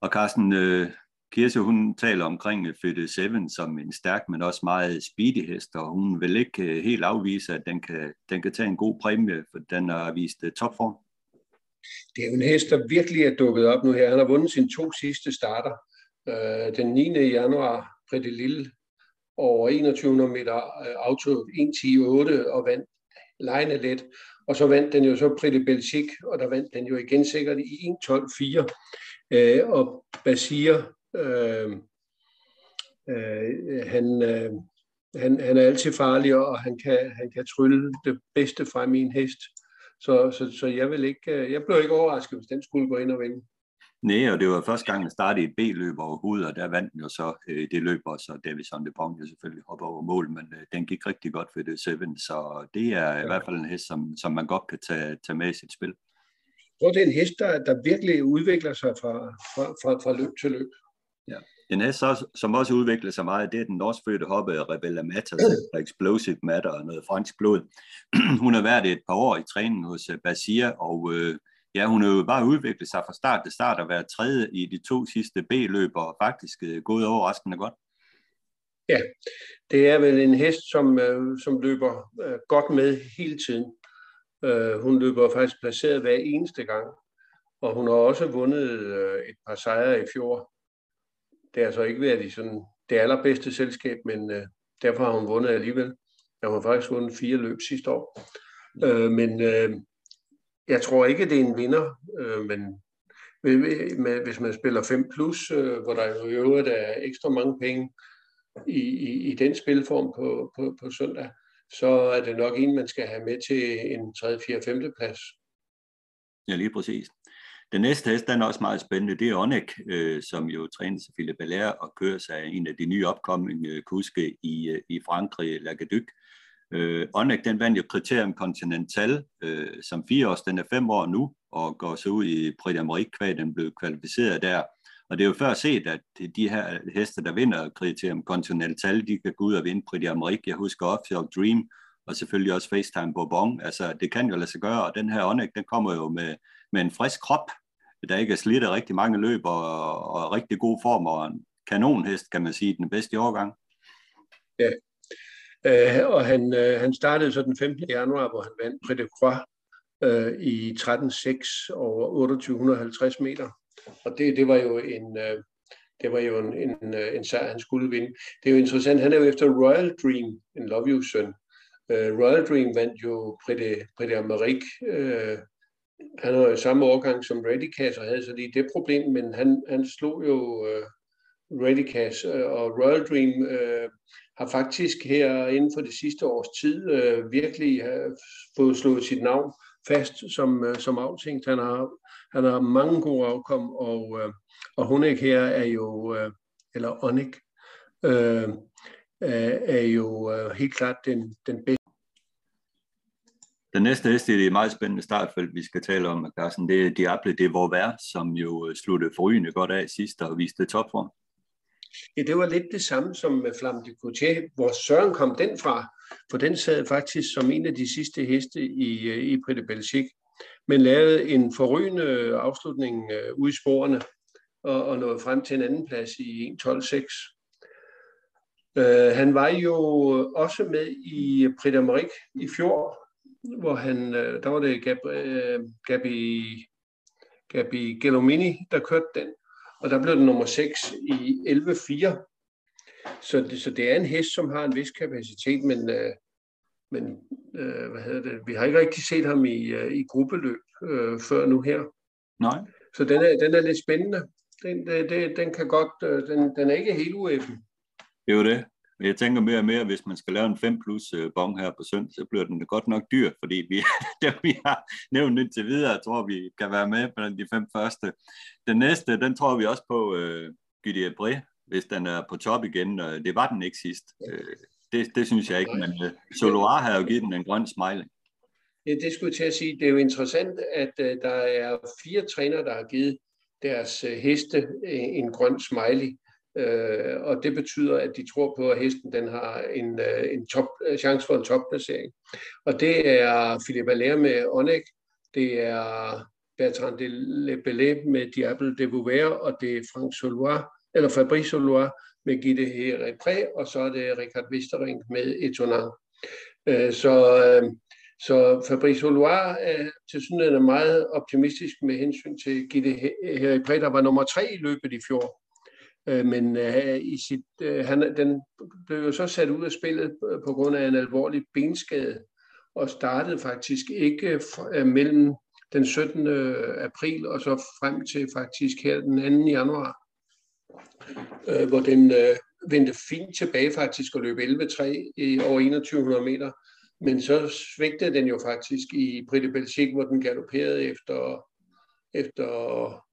Og Carsten, øh, Kirsi, hun taler omkring øh, Fede Seven som en stærk, men også meget speedy hest, og hun vil ikke øh, helt afvise, at den kan, den kan tage en god præmie, for den har vist øh, topform. Det er jo en hest, der virkelig er dukket op nu her. Han har vundet sine to sidste starter. Øh, den 9. januar, Pretty Lille, over 2100 meter øh, auto 1.10.8 og vandt lejende let. Og så vandt den jo så Pretty Belgique, og der vandt den jo igen sikkert i 1.12.4. Øh, og Basir, øh, øh, han, øh, han, han er altid farlig, og han kan, han kan trylle det bedste fra min hest. Så, så, så jeg, vil ikke, øh, jeg blev ikke overrasket, hvis den skulle gå ind og vinde. Nej, og det var første gang, den startede et B-løb overhovedet, og der vandt den jo så øh, det løb, og så Davison de Pong jo selvfølgelig hoppe over mål, men øh, den gik rigtig godt for det Seven, så det er ja. i hvert fald en hest, som, som man godt kan tage, tage med i sit spil. Jeg tror, det er en hest, der, der virkelig udvikler sig fra, fra, fra, fra løb til løb. En hest, så, som også udvikler sig meget, det er den norskfødte hoppe Rebella Matas, der Explosive Matter og noget fransk blod. hun har været et par år i træning hos øh, Basir, og øh, ja, hun har jo bare udviklet sig fra start til start og været tredje i de to sidste B-løb, og faktisk øh, gået overraskende godt. Det er vel en hest, som, øh, som løber øh, godt med hele tiden. Øh, hun løber faktisk placeret hver eneste gang, og hun har også vundet øh, et par sejre i fjor. Det har så altså ikke været i sådan det allerbedste selskab, men øh, derfor har hun vundet alligevel. Ja, hun har faktisk vundet fire løb sidste år. Øh, men øh, jeg tror ikke, det er en vinder, øh, men med- hvis man spiller 5 plus, øh, hvor der jo i øvrigt er ekstra mange penge i, i, i den spilform på, på, på søndag, så er det nok en, man skal have med til en 3., 4., 5. plads. Ja, lige præcis. Den næste hest, den er også meget spændende, det er Onek, øh, som jo træner af Philippe Allaire og kører sig en af de nye opkommende øh, kuske i, øh, i Frankrig, Lagaduc. Øh, Onek, den vandt jo kriterium Continental øh, som fire års, den er fem år nu, og går så ud i Prix d'Amérique, kvad den blev kvalificeret der. Og det er jo før set, at de her heste, der vinder kriterium Continental, de kan gå ud og vinde Prix d'Amérique. Jeg husker Offshore Dream, og selvfølgelig også FaceTime Bourbon. Altså, det kan jo lade sig gøre, og den her Onek, den kommer jo med, med en frisk krop, der ikke er slidt af rigtig mange løb, og, og rigtig god form, og en kanonhest, kan man sige, den bedste i årgang. Øh, og han, øh, han startede så den 15. januar, hvor han vandt Prix de Croix øh, i 13.6 over 2850 meter. Og det, det var jo en, øh, det var jo en, en, øh, en sejr, han skulle vinde. Det er jo interessant, han er jo efter Royal Dream, en Love You søn. Uh, Royal Dream vandt jo Prix de, Prix de Amérique. Øh, han var jo samme årgang som Ready Cash og havde så lige det problem, men han, han slog jo øh, Ready Cash, øh, og Royal Dream øh, har faktisk her inden for det sidste års tid øh, virkelig øh, fået slået sit navn fast som, øh, som aftænkt. Han har, han har mange gode afkom, og, øh, og Honek her er jo, øh, eller Onik, øh, er, er jo øh, helt klart den, den bedste. Den næste hest i det meget spændende startfelt, vi skal tale om, Carsten, det er Diable de vær, som jo sluttede forrygende godt af sidst og viste topform. Ja, det var lidt det samme som med Flamme de Coutier. Hvor Søren kom den fra? For den sad faktisk som en af de sidste heste i, øh, i Prix de Belgique, men lavede en forrygende afslutning øh, i sporene og, og nåede frem til en anden plads i 1.12.6. Øh, han var jo også med i Prix d'Amérique i fjor, hvor han, øh, der var det Gab, øh, Gabi, Gabi Gelomini, der kørte den og der blev den nummer 6 i 11.4. Så det, så det er en hest, som har en vis kapacitet, men, øh, men øh, hvad hedder det? vi har ikke rigtig set ham i, øh, i gruppeløb øh, før nu her. Nej. Så den er, den er lidt spændende. Den, det, det, den kan godt, øh, den, den er ikke helt ueffen. Det er jo det. Jeg tænker mere og mere, hvis man skal lave en 5 plus øh, bong her på søndag, så bliver den godt nok dyr, fordi vi, dem vi har nævnt indtil videre, tror vi kan være med på de fem første. Den næste, den tror vi også på uh, Gydi Abré, hvis den er på top igen. Det var den ikke sidst. Uh, det, det synes jeg ikke, men uh, Soloar har jo givet den en grøn smiley. Ja, det skulle jeg til at sige. Det er jo interessant, at uh, der er fire trænere, der har givet deres uh, heste en grøn smiley. Øh, og det betyder, at de tror på, at hesten den har en, øh, en top, øh, chance for en topplacering. Og det er Philippe Allaire med Onek, det er Bertrand de Lebelé med Diable de Vauvert, og det er Frank Solois, eller Fabrice Solois med Gitte Herré og så er det Richard Vistering med Etonant. Øh, så, øh, så Fabrice Solois er til synligheden meget optimistisk med hensyn til Gitte Herre der var nummer tre i løbet i fjor. Øh, men øh, i sit, øh, han, den blev jo så sat ud af spillet på grund af en alvorlig benskade, og startede faktisk ikke øh, øh mellem den 17. Øh, april og så frem til faktisk her den 2. januar, øh, hvor den øh, vendte fint tilbage faktisk og løb 11.3 i over 2100 meter. Men så svigtede den jo faktisk i Britte Belgique, hvor den galopperede efter, efter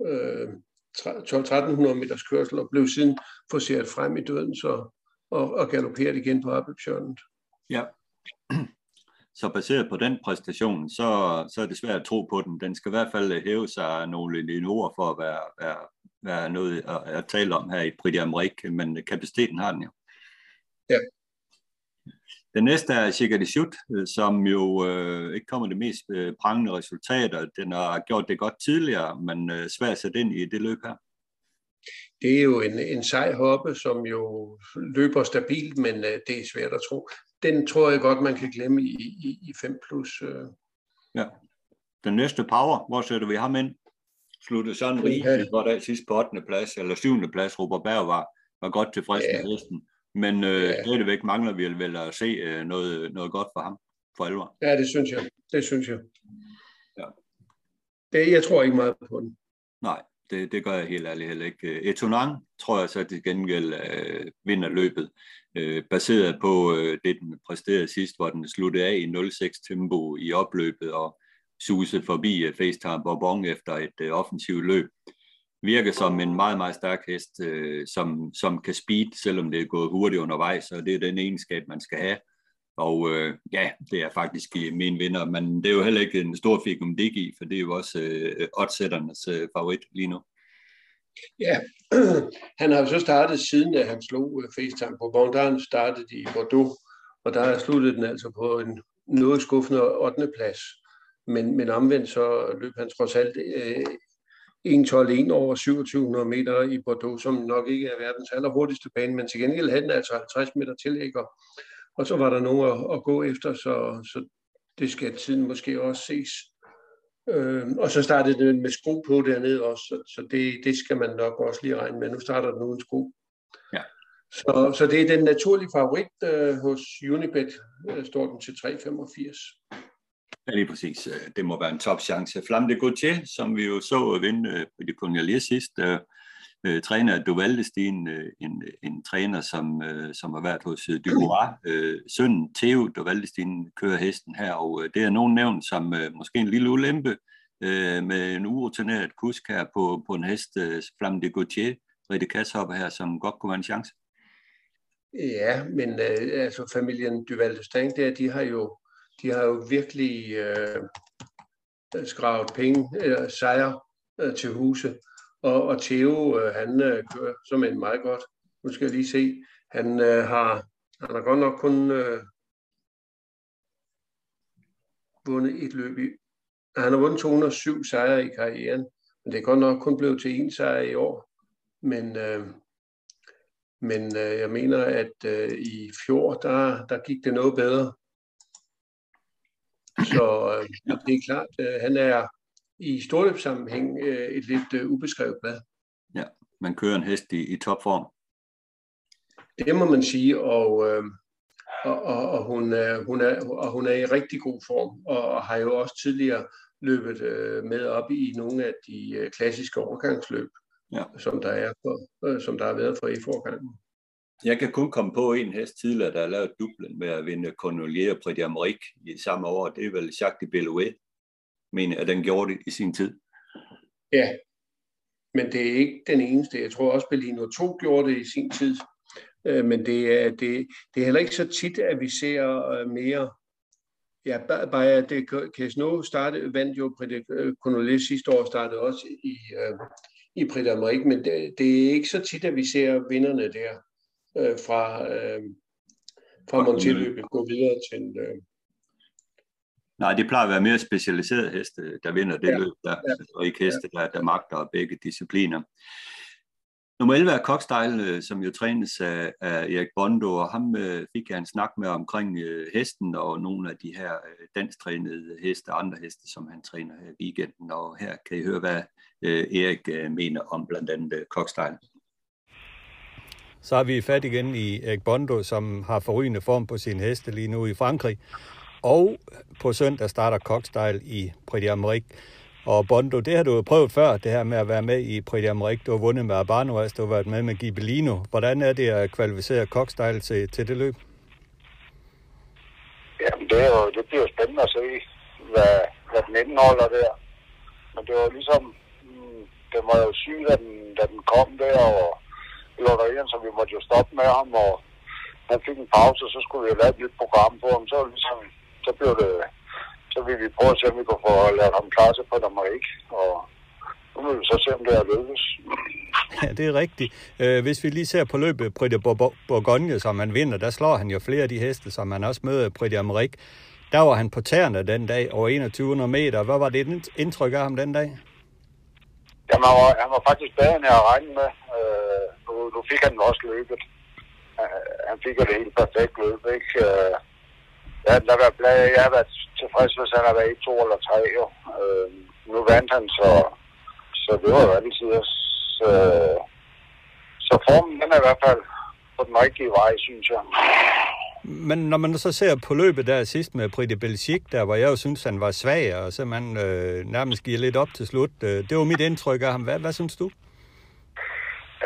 øh, 12-1300 meters kørsel og blev siden forseret frem i døden så, og, og galopperet igen på Appelbjørnet. Ja, så baseret på den præstation, så, så er det svært at tro på den. Den skal i hvert fald hæve sig nogle linjer for at være, være, være noget at, at tale om her i Prix d'Amérique, men kapaciteten har den jo. Ja. Den næste er Chica Chut, øh, som jo øh, ikke kommer det mest øh, prangende resultater. Den har gjort det godt tidligere, men øh, svært sat ind i det løb her. Det er jo en, en sej hoppe, som jo løber stabilt, men øh, det er svært at tro. Den tror jeg godt, man kan glemme i, i, i 5 plus. Øh. Ja. Den næste power, hvor sætter vi ham ind? Sluttede sådan Rig, ja. hvor der sidst på 8. plads, eller 7. plads, Robert Berg var, var godt tilfreds ja. med hesten. Men øh, ja. stadigvæk mangler vi vel at se øh, noget, noget godt for ham, for alvor. Ja, det synes jeg. Det synes jeg. Ja. Det, jeg tror ikke meget på den. Nej, det, det gør jeg helt ærligt heller ikke. Etonang tror jeg så til gengæld øh, vinder løbet, øh, baseret på øh, det, den præsterede sidst, hvor den sluttede af i 0,6 tempo i opløbet og susede forbi øh, FaceTime Bourbon efter et øh, offensivt løb virker som en meget, meget stærk hest, øh, som, som kan speed, selvom det er gået hurtigt undervejs, og det er den egenskab, man skal have. Og øh, ja, det er faktisk min vinder, men det er jo heller ikke en stor fikum dig i, for det er jo også øh, oddsætternes øh, favorit lige nu. Ja, han har jo så startet siden, at han slog øh, FaceTime på Bon, der han startet i Bordeaux, og der sluttede den altså på en noget skuffende 8. plads. Men, men omvendt så løb han trods alt øh, 1.12.1 over 2700 meter i Bordeaux, som nok ikke er verdens allerhurtigste bane, men til gengæld havde den altså 50 meter tillægger. Og så var der nogen at, at gå efter, så, så det skal tiden måske også ses. Øh, og så startede den med sko på dernede også, så, så det, det skal man nok også lige regne med. Nu starter den uden sko. Ja. Så, så det er den naturlige favorit øh, hos Unibet, øh, står den til 3,85. Ja, lige præcis. Øh, det må være en top chance. Flamme de Gauthier, som vi jo så vinde øh, på de lige sidst, øh, øh træner Duvaldestin, uh, en, en træner, som, øh, som har været hos Dubois. Øh, sønnen Theo Duvaldestin kører hesten her, og øh, det er nogen nævnt som øh, måske en lille ulempe øh, med en urutineret kusk her på, på en hest, øh, Flamme de Gauthier, Rette Kasshopper her, som godt kunne være en chance. Ja, men øh, altså familien Duvaldestin, der, de har jo de har jo virkelig øh, skravet penge, øh, sejre øh, til huse. Og, og Theo, øh, han øh, kører som en meget godt. Nu skal jeg lige se. Han øh, har, han har godt nok kun øh, vundet et løb i. Han har vundet 207 sejre i karrieren, men det er godt nok kun blevet til en sejr i år. Men, øh, men øh, jeg mener, at øh, i fjor, der, der gik det noget bedre. Så øh, det er klart, øh, han er i storløbssammenhæng øh, et lidt øh, ubeskrevet blad. Ja, man kører en hest i, i topform. Det må man sige, og, øh, og, og, og, hun er, hun er, og hun er i rigtig god form, og, og har jo også tidligere løbet øh, med op i nogle af de øh, klassiske overgangsløb, ja. som der er for, øh, som der har været for i forgangen. Jeg kan kun komme på en hest tidligere, der har lavet dublen med at vinde Cornelier Prix d'Amérique i samme år. Det er vel Jacques de Bellouet, mener at den gjorde det i sin tid. Ja, men det er ikke den eneste. Jeg tror også, Bellino 2 gjorde det i sin tid. Øh, men det er, det, det er heller ikke så tit, at vi ser øh, mere. Ja, bare det Casino starte, vandt jo Prix øh, Cornelier sidste år, startede også i, i Prix d'Amérique, men det, det er ikke så tit, at vi ser vinderne der øh, fra, øh, fra Monteløbet gå videre til... Øh, Nej, det plejer at være mere specialiserede heste, der vinder det ja, løb, der, ja, og ikke heste, der, der magter begge discipliner. Nummer 11 er Cockstyle, øh, som jo trænes af, af Erik Bondo, og ham øh, fik jeg en snak med omkring øh, hesten og nogle af de her øh, danstrænede heste, andre heste, som han træner her i weekenden. Og her kan I høre, hvad øh, Erik øh, mener om blandt andet øh, Cockstyle. Så er vi fat igen i Erik Bondo, som har forrygende form på sin heste lige nu i Frankrig. Og på søndag starter Cockstyle i Prix d'Amérique. Og Bondo, det har du jo prøvet før, det her med at være med i Prix d'Amérique. Du har vundet med Arbanoas, altså du har været med med Gibellino. Hvordan er det at kvalificere Cockstyle til, til det løb? Jamen, det, er jo, det bliver jo spændende at se, hvad, hvad den indeholder der. Men det var ligesom, mm, den var jo syg, da den, da den kom der, og lotterieren, så vi måtte jo stoppe med ham, og han fik en pause, og så skulle vi jo lave et nyt program på ham. Så, ligesom, så blev det så vil vi prøve at se, om vi kan få lavet ham klar til på nummer 1. Og nu vil vi så se, om det er lykkes. Ja, det er rigtigt. Øh, hvis vi lige ser på løbet Prix de Bourgogne, som han vinder, der slår han jo flere af de heste, som han også møder Prix d'Amérique. Der var han på tæerne den dag over 2100 meter. Hvad var det indtryk af ham den dag? Jamen, han var, han var faktisk bedre, end jeg regnet med. Øh, nu, nu fik han også løbet. Han fik jo det helt perfekt løb, ikke? Øh, ja, der var, jeg har været tilfreds, hvis han har været i to eller tre. Jo. Øh, nu vandt han, så, så det var jo altid. Så, så formen den er i hvert fald på den rigtige vej, synes jeg. Men når man så ser på løbet der sidst med Pretty Belgique, der hvor jeg jo synes, han var svag, og så man øh, nærmest giver lidt op til slut. Øh, det var mit indtryk af ham. Hvad, hvad synes du?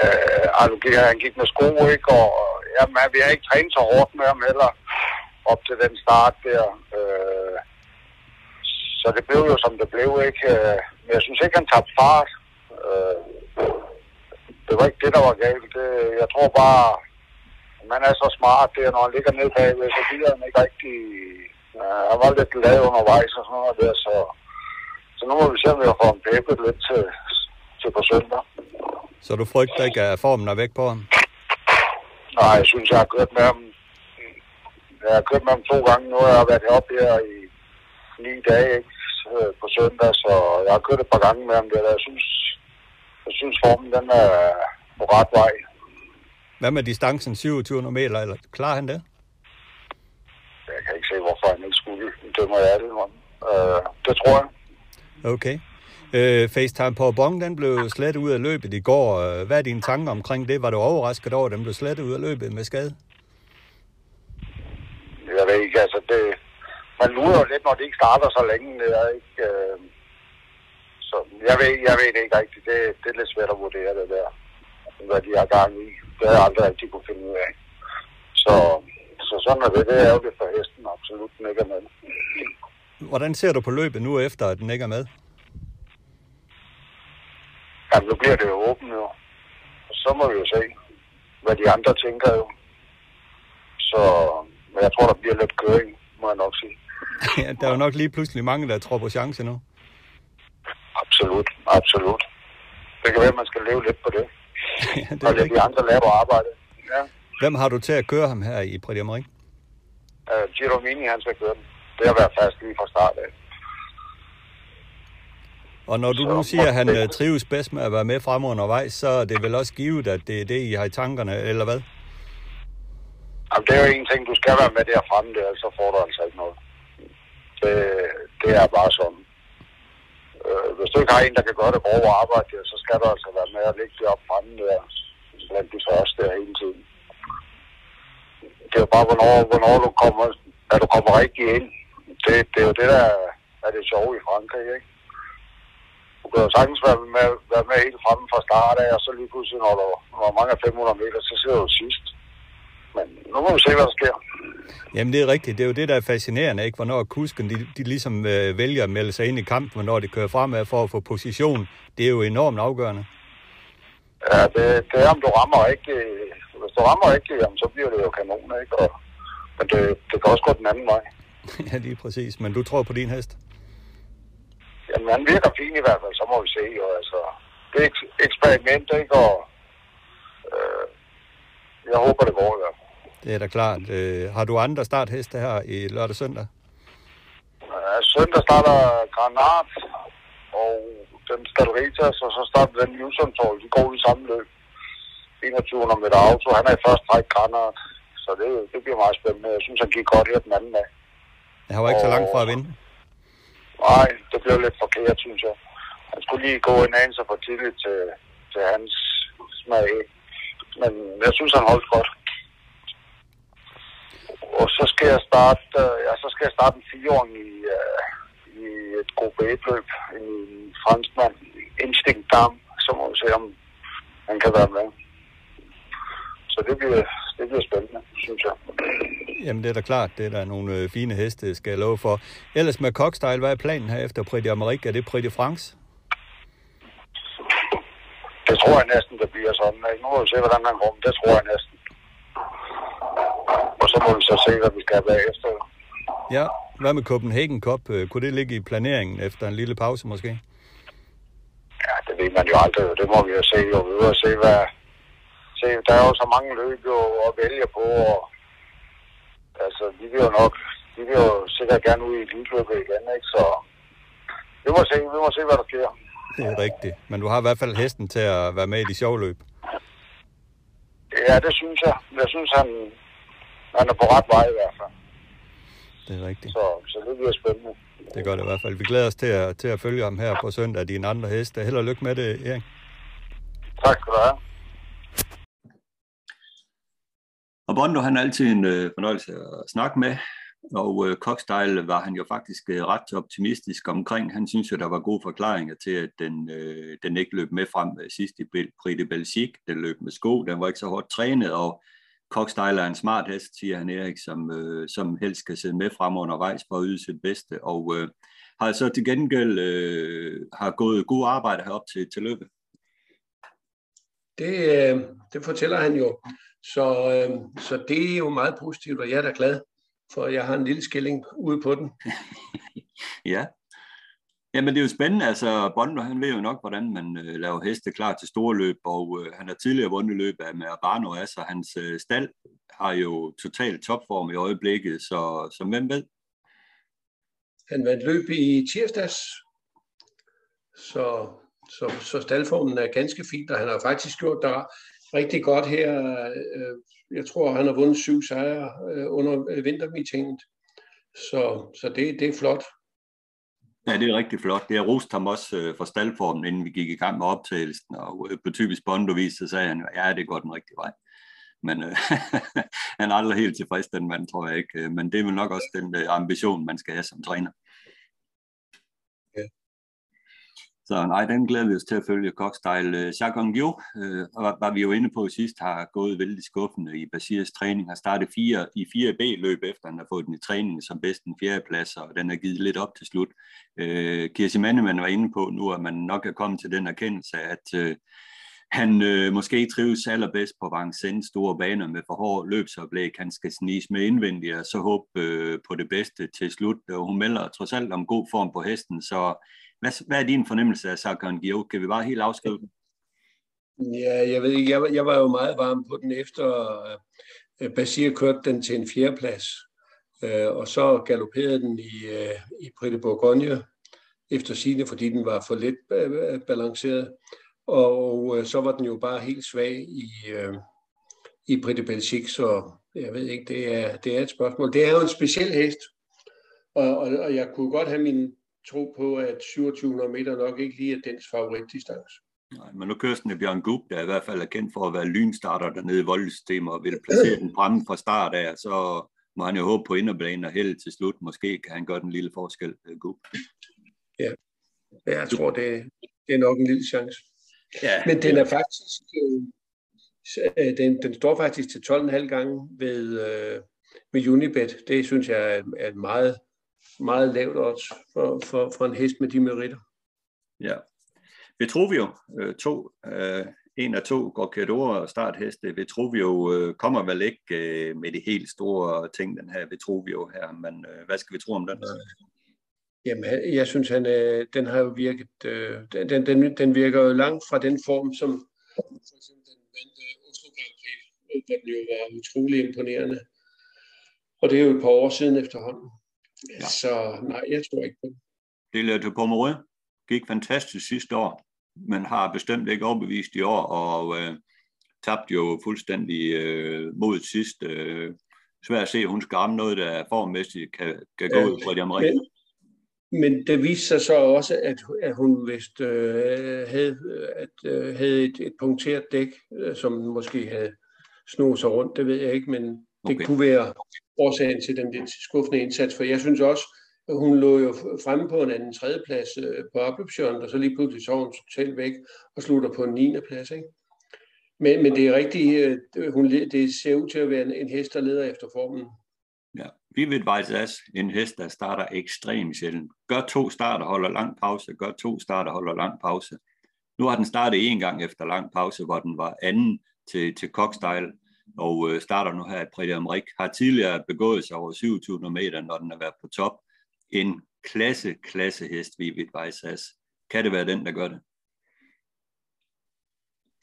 Øh, altså, han gik med sko, ikke? Og jamen, vi har ikke trænet så hårdt med ham heller op til den start der. Øh, så det blev jo, som det blev, ikke? Øh, men jeg synes ikke, han tabte fart. Øh, det var ikke det, der var galt. Det, jeg tror bare, man er så smart der, når han ligger ned bagved, så gider han ikke rigtig... Øh, han var lidt lav undervejs og sådan noget der, så, så nu må vi se, om vi har fået ham pæbet lidt til, til på søndag. Så du frygter ikke, at formen er væk på ham? Nej, jeg synes, jeg har kørt med ham. Jeg har kørt med ham to gange nu. Jeg har været heroppe her i ni dage ikke? på søndag, så jeg har kørt et par gange med ham der. Jeg synes, jeg synes formen den er på ret vej. Hvad med distancen 2700 meter, eller klarer han det? Jeg kan ikke se, hvorfor han ikke skulle. Det må jeg det. Uh, det tror jeg. Okay. Uh, FaceTime på Bong, den blev slet ud af løbet i går. Uh, hvad er dine tanker omkring det? Var du overrasket over, at den blev slet ud af løbet med skade? Jeg ved ikke, altså det... Man lurer jo lidt, når det ikke starter så længe. Det er ikke... Uh, så jeg ved, jeg ved det ikke rigtigt. Det, det er lidt svært at vurdere det der, hvad de har gang i. Det har jeg aldrig rigtig kunne finde ud af. Så, så sådan er det. Det er jo det for hesten absolut, den ikke er med. Hvordan ser du på løbet nu efter, at den ikke er med? Jamen, nu bliver det jo åbent jo. Så må vi jo se, hvad de andre tænker jo. Så men jeg tror, der bliver lidt køring, må jeg nok sige. ja, der er jo nok lige pludselig mange, der tror på chance nu. Absolut, absolut. Det kan være, at man skal leve lidt på det. ja, det er og de andre laver arbejde. Ja. Hvem har du til at køre ham her i Prix d'Amérique? Uh, Giro Mini, han skal køre den. Det har været fast lige fra start af. Og når du så, nu siger, at han det... Øh, trives bedst med at være med frem undervejs, så er det vel også givet, at det er det, I har i tankerne, eller hvad? Jamen, det er jo en ting, du skal være med der fremme, der, så får du altså ikke noget. Det, det er bare sådan. Øh, hvis du ikke har en, der kan gøre det grove arbejde, der, så skal du altså være med at lægge det op fremme der, blandt de første der hele tiden. Det er jo bare, hvornår, hvornår du kommer, at du kommer rigtig ind. Det, det er jo det, der er det sjove i Frankrig, ikke? Du kan jo sagtens være med, være med helt fremme fra start af, og så lige pludselig, når du når mange af 500 meter, så sidder du sidst. Men nu må vi se, hvad der sker. Jamen det er rigtigt. Det er jo det, der er fascinerende, ikke? Hvornår kusken de, de ligesom øh, vælger at melde sig ind i kampen, hvornår de kører fremad for at få position. Det er jo enormt afgørende. Ja, det, det er, om du rammer ikke. Hvis du rammer ikke, jamen, så bliver det jo kanon, ikke? Og, men det, det kan også gå den anden vej. ja, lige præcis. Men du tror på din hest? Jamen, han virker fin i hvert fald, så må vi se jo, altså. Det er et eksperiment, ikke? Og øh, jeg håber, det går i hvert fald. Det er da klart. Øh, har du andre startheste her i lørdag søndag? Ja, søndag starter Granat, og den Stadritas, og så starter den Newson De går i samme løb. 21 meter auto. Han er i første træk Granat, så det, det bliver meget spændende. Jeg synes, han gik godt her den anden dag. Han var ikke og... så langt fra at vinde. Nej, det blev lidt forkert, synes jeg. Han skulle lige gå en anelse for tidligt til, til hans smag. Men jeg synes, han holdt godt. Og så skal jeg starte, ja, så skal jeg starte en fireåring i, uh, i et gruppe 1-løb. En franskmand, Instinct Dam, så må vi se, om han kan være med. Så det bliver, det bliver spændende, synes jeg. Jamen, det er da klart. Det er der nogle øh, fine heste, skal jeg love for. Ellers med Cockstyle, hvad er planen her efter Prix d'Amérique? Er det Prix de France? Det tror jeg næsten, det bliver sådan. Nu må vi se, hvordan han kommer. Det tror jeg næsten. Og så må vi så se, hvad vi skal have bagefter. Ja, hvad med Copenhagen Cup? Øh, kunne det ligge i planeringen efter en lille pause måske? Ja, det ved man jo aldrig. Det må vi jo se. Og vi vil se, hvad... Se, der er jo så mange løb jo at vælge på, og altså, de vil jo nok, de vil jo sikkert gerne ud i eliteløbet igen, ikke? Så vi må se, vi må se, hvad der sker. Det er rigtigt. Men du har i hvert fald hesten til at være med i de sjove løb. Ja, det synes jeg. Jeg synes, han, han er på ret vej i hvert fald. Det er rigtigt. Så, så det bliver spændende. Det gør det i hvert fald. Vi glæder os til at, til at følge ham her på søndag, dine andre heste. Held og lykke med det, Erik. Tak skal du have. Og Bondo, han er altid en øh, fornøjelse at snakke med, og øh, Cockstyle var han jo faktisk øh, ret optimistisk omkring. Han synes jo, der var gode forklaringer til, at den, øh, den ikke løb med frem øh, sidst i Prix de Belgique. Den løb med sko, den var ikke så hårdt trænet, og Cockstyle er en smart hest, siger han Erik, som, øh, som helst skal sidde med frem undervejs for at yde sit bedste. Og øh, har så til gengæld øh, har gået god arbejde herop til, til løbet. Det, øh, det fortæller han jo. Så, øh, så det er jo meget positivt, og jeg er da glad, for jeg har en lille skilling ude på den. ja. Jamen det er jo spændende, altså Bondo han ved jo nok, hvordan man øh, laver heste klar til store løb, og øh, han har tidligere vundet løb af med Arbano, altså hans øh, stald har jo totalt topform i øjeblikket, så, så hvem ved? Han vandt løb i tirsdags, så, så, så staldformen er ganske fint, og han har faktisk gjort der rigtig godt her. Øh, jeg tror, han har vundet syv sejre øh, under øh, vintermeetinget. Så, så det, det er flot. Ja, det er rigtig flot. Det har rost ham også øh, for staldformen, inden vi gik i gang med optagelsen. Og på typisk bondovis, så sagde han, ja, det går den rigtige vej. Men øh, han er aldrig helt tilfreds, den mand, tror jeg ikke. Men det er vel nok også den ambition, man skal have som træner. Så nej, den glæder vi os til at følge. Cockstyle. Jacques Angio, øh, øh var, var vi jo inde på sidst, har gået vældig skuffende i Basirs træning, har startet fire, i 4B-løb, efter han har fået den i træning som bedst en fjerdeplads, og den er givet lidt op til slut. Øh, Kirsi Mannemann var inde på nu, at man nok er kommet til den erkendelse, at øh, han øh, måske trives allerbedst på Vincennes store baner med for hård løbsoplæg. Han skal snise med indvendigt og så håbe øh, på det bedste til slut. Og hun melder trods alt om god form på hesten, så hvad, hvad er din fornemmelse af Sargon Gio? Kan vi bare helt afskrive den? Ja, jeg ved ikke, jeg, jeg var jo meget varm på den efter uh, Basir kørte den til en fjerdeplads, uh, øh, og så galopperede den i, øh, i Prix Bourgogne efter sine, fordi den var for lidt balanceret, og uh, så var den jo bare helt svag i, i Prix Belgique, så jeg ved ikke, det er, det er et spørgsmål. Det er jo en speciel hest, og, og, og jeg kunne godt have min tro på, at 2700 meter nok ikke lige er dens favoritdistance. Nej, men nu kører sådan Bjørn Gub, der i hvert fald er kendt for at være lynstarter dernede i voldsystemet og vil placere den fremme fra start af, så må han jo håbe på inderbanen og held til slut. Måske kan han gøre den lille forskel, øh, Gub. Ja, jeg tror, det, det er nok en lille chance. Ja, Men den er faktisk, øh, øh, den, den står faktisk til 12,5 gange ved, øh, ved Unibet. Det synes jeg er, er et meget, meget lavt odds for, for, for en hest med de meritter. Ja. Vitruvio, øh, to, øh, en af to Gorkador startheste. Vitruvio øh, kommer vel ikke øh, med de helt store ting, den her Vitruvio her, men øh, hvad skal vi tro om den? Jamen, jeg synes, han, øh, den har jo virket, øh, den, den, den virker jo langt fra den form, som for eksempel den vandt øh, Oslo Grand Prix, den jo var utrolig imponerende. Og det er jo et par år siden efterhånden. Ja. Så nej, jeg tror ikke på det. Det er på Pomerød. Gik fantastisk sidste år, men har bestemt ikke overbevist i år, og øh, tabte jo fuldstændig øh, mod sidst. Øh, svært at se, at hun skal ramme noget, der formmæssigt kan, kan gå ud fra de amerikanske. Men det viste sig så også, at, at hun vist øh, havde, at, øh, havde et, et punkteret dæk, øh, som måske havde snoet sig rundt, det ved jeg ikke, men det okay. kunne være årsagen til den lidt skuffende indsats, for jeg synes også, at hun lå jo fremme på en anden tredjeplads øh, på opløbsjøren, og så lige pludselig så hun totalt væk og slutter på en 9. plads. Ikke? Men, men det er rigtigt, øh, hun, det ser ud til at være en, en hest, der leder efter formen. Ja, vi Vivid faktisk en hest, der starter ekstremt sjældent. Gør to starter, holder lang pause, gør to starter, holder lang pause. Nu har den startet en gang efter lang pause, hvor den var anden til, til Cockstyle, og øh, starter nu her i Prix Rik. Har tidligere begået sig over 2700 meter, når den har været på top. En klasse, klasse hest, Vivid Vejsas. Kan det være den, der gør det?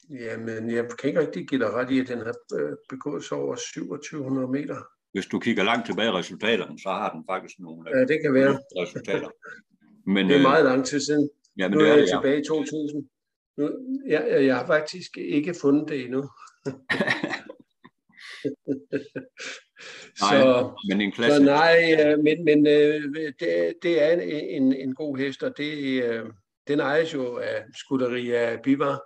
Jamen, jeg kan ikke rigtig give dig ret i, at den har øh, begået sig over 2700 meter hvis du kigger langt tilbage i resultaterne, så har den faktisk nogle ja, det kan være. resultater. Men, det er meget lang tid siden. Ja, men nu det er jeg ja. tilbage i 2000. Nu, jeg, jeg har faktisk ikke fundet det endnu. nej, så, men en klasse. Så nej, men, men det, det er en, en, god hest, og det, den ejes jo af Scuderia Bivar,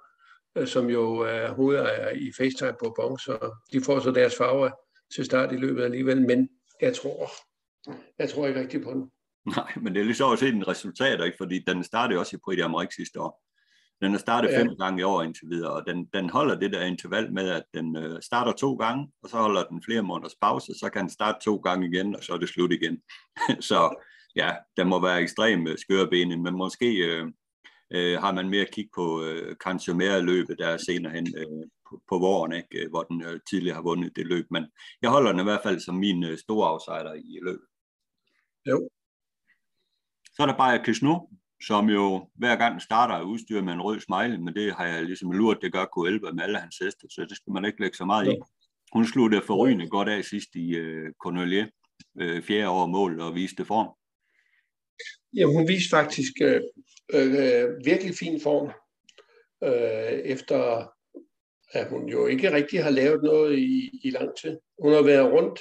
som jo er hovedejer i FaceTime på Bon, så de får så deres farver til start i løbet alligevel, men jeg tror, jeg tror ikke rigtig på den. Nej, men det er lige så at se den resultater, ikke? fordi den startede også i Prix d'Amérique sidste år. Den har startet ja. fem gange i år indtil videre, og den, den holder det der interval med, at den øh, starter to gange, og så holder den flere måneders pause, så kan den starte to gange igen, og så er det slut igen. så ja, den må være ekstremt skørbenet, men måske øh, øh, har man mere kig på øh, Cancionera-løbet, der er senere hen øh, på, på våren, ikke? Hvor den øh, tidligere har vundet det løb. Men jeg holder den i hvert fald som min øh, store outsider i løbet. Jo. Så er der bare Kisnu, som jo hver gang starter er udstyret med en rød smile, men det har jeg ligesom lurt, det gør K11 med alle hans heste, så det skal man ikke lægge så meget i. Hun det forrygende godt af sidst i øh, Cornelier, øh, fjerde år mål og viste form. Ja, hun viste faktisk øh, øh, virkelig fin form øh, efter at hun jo ikke rigtig har lavet noget i, i lang tid. Hun har været rundt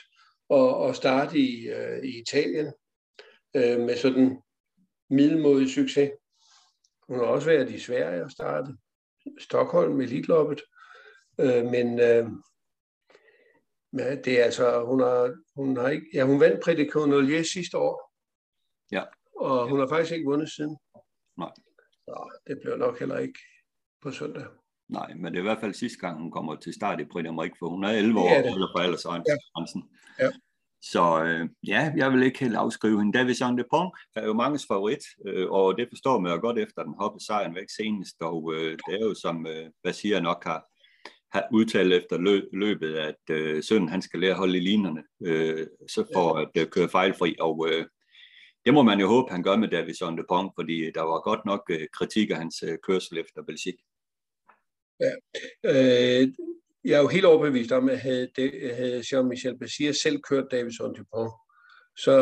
og, og startet i, øh, i Italien øh, med sådan middelmodig succes. Hun har også været i Sverige og startet. Stockholm med Elitloppet. Øh, men øh, ja, det er altså, hun har, hun har ikke, ja, hun vandt Predicon sidste år. Ja. Og hun har faktisk ikke vundet siden. Nej. Så det bliver nok heller ikke på søndag. Nej, men det er i hvert fald sidste gang, hun kommer til start i Amrik, for hun er 11 år, eller på aldersgrænsen. Ja. ja. Så øh, ja, jeg vil ikke helt afskrive hende. David Jean Depont er jo manges favorit, øh, og det forstår man jo godt efter den hoppede sejren væk senest, og øh, det er jo som øh, Basia nok har, har udtalt efter lø, løbet, at øh, sønnen han skal lære at holde i linerne, øh, så for at øh, køre fejlfri, og øh, det må man jo håbe, han gør med David Jean Depont, fordi der var godt nok øh, kritik af hans øh, kørsel efter Belgique. Ja. Øh, jeg er jo helt overbevist om, at havde, det, havde Jean-Michel Basir selv kørt Davidson Dupont, så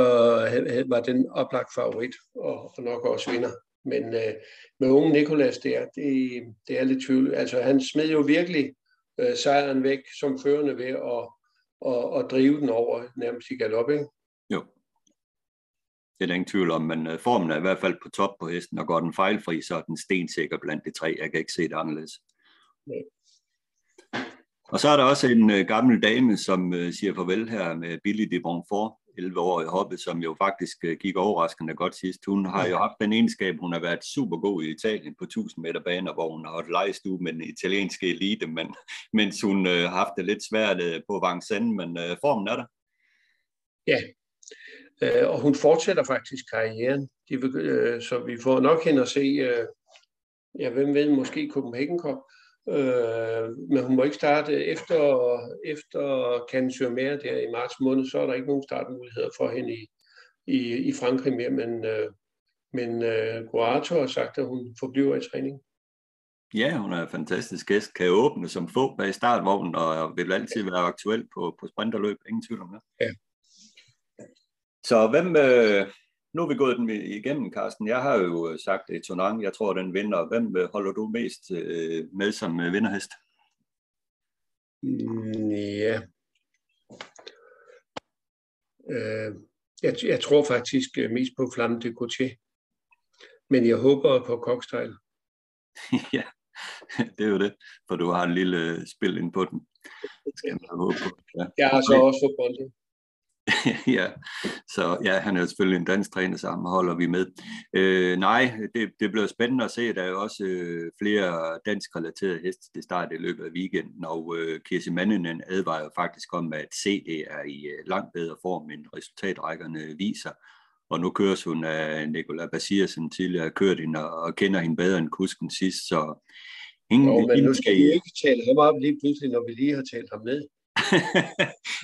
havde, var den oplagt favorit, og, og nok også vinder. Men øh, med unge Nikolas der, det, det er lidt tvivl. Altså han smed jo virkelig øh, sejren væk som førende ved at, at, at drive den over nærmest i galop, ikke? Jo. Det er der ingen tvivl om, men øh, formen er i hvert fald på top på hesten, og går den fejlfri, så er den stensikker blandt de tre. Jeg kan ikke se det anderledes. Og så er der også en øh, gammel dame, som øh, siger farvel her med Billy de Bonfort, 11 år i hoppet, som jo faktisk øh, gik overraskende godt sidst. Hun har jo haft den egenskab, hun har været super god i Italien på 1000 meter baner, hvor hun har holdt lejestue med den italienske elite, men, mens hun øh, har haft det lidt svært øh, på Vincennes, men øh, formen er der. Ja, øh, og hun fortsætter faktisk karrieren, De, øh, så vi får nok hende at se, øh, ja, hvem ved, måske Copenhagen Cup, Øh, men hun må ikke starte efter, efter Cannes sur Mer der i marts måned, så er der ikke nogen startmuligheder for hende i, i, i Frankrig mere, men, øh, men øh, Guato har sagt, at hun forbliver i træning. Ja, hun er en fantastisk gæst, kan åbne som få bag startvognen, og vil altid være aktuel på, på sprinterløb, ingen tvivl om det. Ja. Så hvem, øh, nu er vi gået den igennem, Carsten. Jeg har jo øh, sagt et Tonang, jeg tror, den vinder. Hvem øh, holder du mest øh, med som vinderhest? Mm, ja. Øh, jeg, jeg tror faktisk mest på Flamme de Gautier. Men jeg håber på Cockstyle. ja, det er jo det, for du har en lille spil ind på den. Det skal man håbe på. Ja. Jeg har så også fået ja, så ja, han er jo selvfølgelig en dansk træner, så ham holder vi med. Øh, nej, det, det bliver spændende at se. Der er jo også øh, flere dansk-relaterede heste til start i løbet af weekenden, og øh, Kirsi Manninen advarer faktisk om, at CD er i øh, langt bedre form, end resultatrækkerne viser. Og nu køres hun af Nicola Basir, som tidligere har kørt hende, og kender hende bedre end kusken sidst, så ingen, jo, men nu skal I ikke tale ham op lige pludselig, når vi lige har talt ham ned.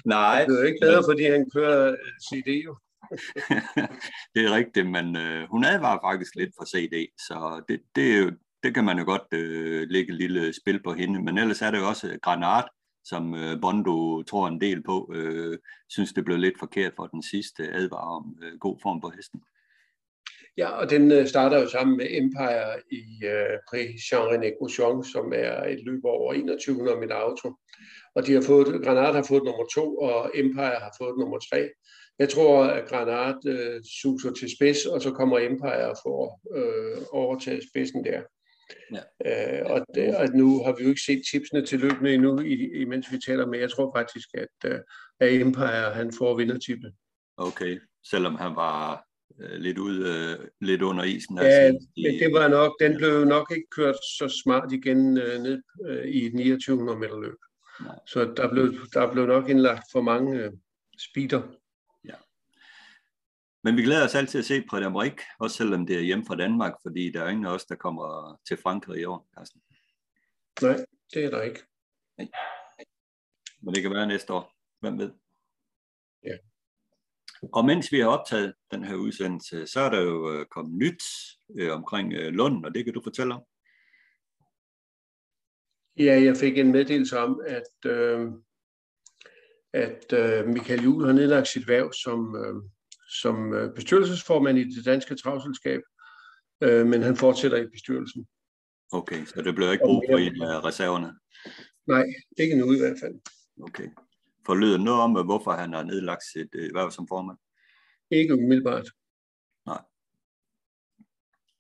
Nej. Det er jo ikke bedre, fordi han kører CD jo. det er rigtigt, men øh, hun advarer faktisk lidt for CD, så det, det, er jo, det kan man jo godt øh, lægge et lille spil på hende. Men ellers er det jo også Granat, som øh, Bondo tror en del på, øh, synes det blev lidt forkert for den sidste advar om øh, god form på hesten. Ja, og den øh, starter jo sammen med Empire i øh, Prix Jean-René Gouchon, som er et løb over 2100 meter auto og de har fået, Granat har fået nummer to, og Empire har fået nummer tre. Jeg tror, at Granat øh, suser til spids, og så kommer Empire og får øh, overtaget spidsen der. Ja. Øh, og, det, og nu har vi jo ikke set tipsene til løbende endnu, imens vi taler med. Jeg tror faktisk, at, øh, at Empire han får vindertippet. Okay, selvom han var lidt ud, øh, lidt under isen. Ja, altså, de, men det var nok, den blev nok ikke kørt så smart igen øh, ned øh, i et 2900 meter løb. Så der blev, der blev nok indlagt for mange øh, speeder. Ja. Men vi glæder os altid at se Prix d'Amérique, også selvom det er hjemme fra Danmark, fordi der er ingen af os, der kommer til Frankrig i år, Carsten. Nej, det er der ikke. Nej. Men det kan være næste år. Hvem ved? Og mens vi har optaget den her udsendelse, så er der jo øh, kommet nyt øh, omkring øh, Lund, og det kan du fortælle om. Ja, jeg fik en meddelelse om, at, øh, at øh, Michael Juhl har nedlagt sit værv som, øh, som bestyrelsesformand i det danske travselskab, øh, men han fortsætter i bestyrelsen. Okay, så det bliver ikke brug for en af reserverne? Nej, ikke nu i hvert fald. Okay. Forlyder noget om, hvorfor han har nedlagt sit øh, værv som formand? Ikke umiddelbart. Nej.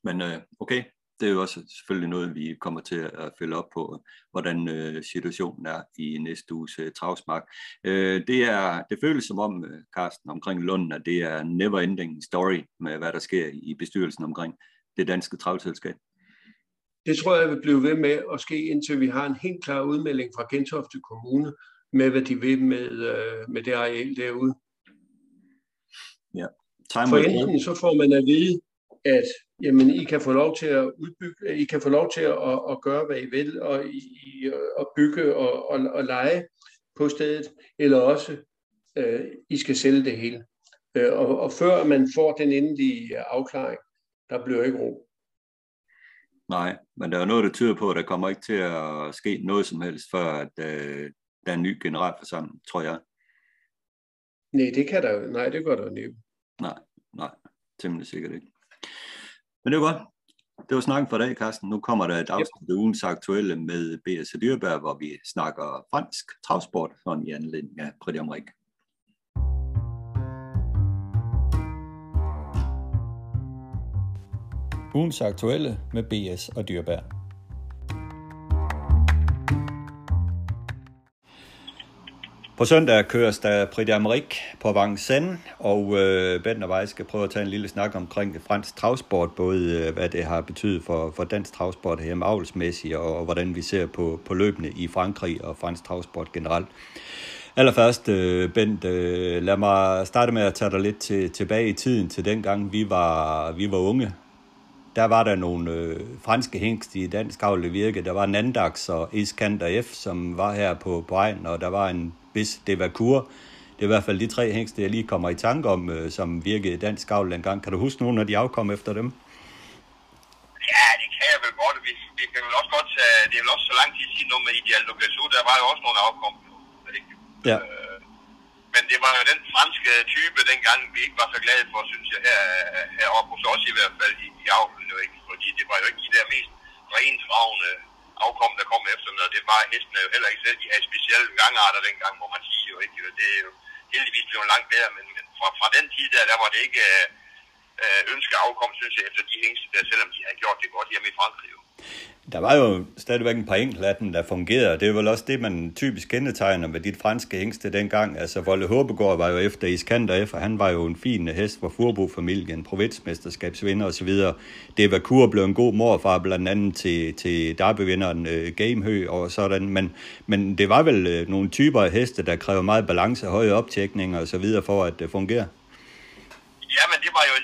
Men øh, okay, det er jo også selvfølgelig noget, vi kommer til at følge op på, hvordan øh, situationen er i næste uges øh, travsmark. Øh, det, er, det føles som om, øh, Carsten, omkring Lund, at det er never ending story med, hvad der sker i bestyrelsen omkring det danske travselskab. Det tror jeg vil blive ved med at ske, indtil vi har en helt klar udmelding fra Gentofte Kommune med, hvad de vil med, øh, med det areal derude. Ja. Time For enten så får man at vide, at jamen, I kan få lov til at udbygge, I kan få lov til at, at, gøre, hvad I vil, og I, at bygge og, og, og lege på stedet, eller også øh, I skal sælge det hele. Øh, og, og før man får den endelige afklaring, der bliver ikke ro. Nej, men der er noget, der tyder på, at der kommer ikke til at ske noget som helst, før at, øh, der er en ny generalforsamling, tror jeg. Nej, det kan der Nej, det gør der ikke. Nej, nej, temmelig sikkert ikke. Men det var godt. Det var snakken for dag, Carsten. Nu kommer der et afsnit af ugens aktuelle med B.S. Dyrberg, hvor vi snakker fransk travsport, sådan i anledning af Prix d'Amérique. Ugens aktuelle med B.S. og Dyrberg. På søndag køres der Prix d'Amérique på Vincennes, og øh, Bent og jeg skal prøve at tage en lille snak omkring fransk travsport, både øh, hvad det har betydet for, for dansk travsport hjemme avlsmæssigt, og, og hvordan vi ser på, på løbende i Frankrig og fransk travsport generelt. Allerførst, øh, Bent, øh, lad mig starte med at tage dig lidt til, tilbage i tiden, til dengang vi var, vi var unge. Der var der nogle øh, franske hængst i dansk avl virke. Der var Nandax og Iskander F, som var her på, på egen, og der var en hvis det var kur. Det er i hvert fald de tre hængste, jeg lige kommer i tanke om, øh, som virkede i dansk avl dengang. Kan du huske nogle af de afkom efter dem? Ja, det kan jeg vel godt. Vi, vi kan vel også godt tage, det er vel også så lang tid siden noget med Ideal Gassou, der var jo også nogle afkom. Ikke? Ja. Øh, det var jo den franske type dengang, vi ikke var så glade for, synes jeg, her, heroppe hos os i hvert fald i, i avlen jo ikke. Fordi det var jo ikke de der mest rentravende afkom, der kom efter noget. Det var hestene jo heller ikke selv. De havde specielle gangarter dengang, må man sige jo ikke. Det er jo heldigvis blevet langt bedre, men, men fra, fra den tid der, der var det ikke øh, øh ønske afkom, synes jeg, efter de hængste der, selvom de havde gjort det godt hjemme i Frankrig. Jo. Der var jo stadigvæk en par enkelte af dem, der fungerede. Det er vel også det, man typisk kendetegner med dit franske hængste dengang. Altså, Volle Håbegård var jo efter Iskander F, og han var jo en fin hest for Furbo-familien, provinsmesterskabsvinder osv. Det var Kur blev en god morfar, blandt andet til, til derbyvinderen uh, Gamehø og sådan. Men, men det var vel uh, nogle typer af heste, der kræver meget balance, høje optækninger osv. for at det øh, fungerer. Ja, men det var jo,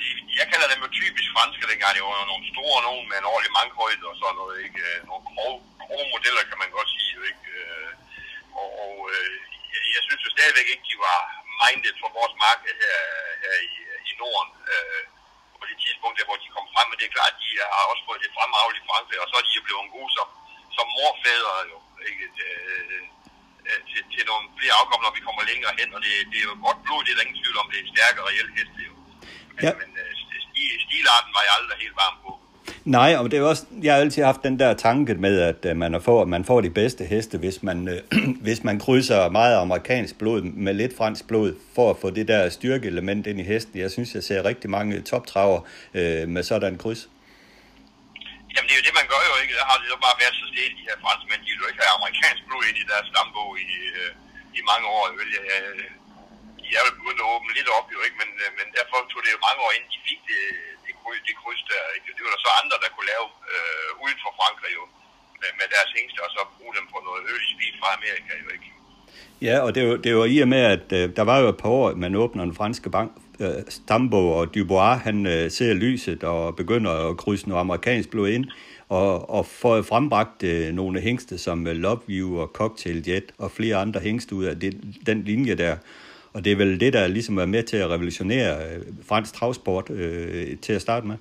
jeg kalder dem jo typisk franske dengang. Det var nogle store nogen med en ordentlig mankhøjde og sådan noget, ikke? Øh, nogle grove, grove modeller, kan man godt sige, ikke? Øh, og, og øh, jeg, jeg synes jo stadigvæk ikke, de var minded for vores marked her, her i, i Norden på det tidspunkt, hvor de kom frem. Men det er klart, de har også fået det fremragende i Frankrig, og så er de jo blevet gode som, som morfædre jo, ikke? til, til nogle flere afkom, når vi kommer længere hen, og det, det er jo godt blod, det er der ingen tvivl om, det er en stærk og hest, jo. Men, ja. men stilarten var jeg aldrig helt varm på. Nej, og det er også, jeg har altid haft den der tanke med, at man får, man får de bedste heste, hvis man, øh, hvis man krydser meget amerikansk blod med lidt fransk blod, for at få det der styrkeelement ind i hesten. Jeg synes, jeg ser rigtig mange toptraver øh, med sådan kryds. Jamen det er jo det, man gør jo ikke. Der har det jo bare været så stille, de her franskmænd. De vil jo ikke have amerikansk blod ind i deres stambog i, øh, i mange år. Vel, jeg, de er jo begyndt at åbne lidt op, jo ikke? Men, øh, men derfor tog det jo mange år, inden de fik det, det, kryds, det kryds der. Ikke? Det var der så andre, der kunne lave øh, uden for Frankrig jo, med, med deres hængste, og så bruge dem på noget early speed fra Amerika jo ikke. Ja, og det var, det var i og med, at øh, der var jo et par år, man åbner en franske bank, øh, Stambo og Dubois, han øh, ser lyset og begynder at krydse noget amerikansk blod ind, og, og får frembragt øh, nogle hængste som øh, Love You og Cocktail Jet og flere andre hængste ud af det, den linje der. Og det er vel det, der ligesom er med til at revolutionere øh, fransk travsport øh, til at starte med?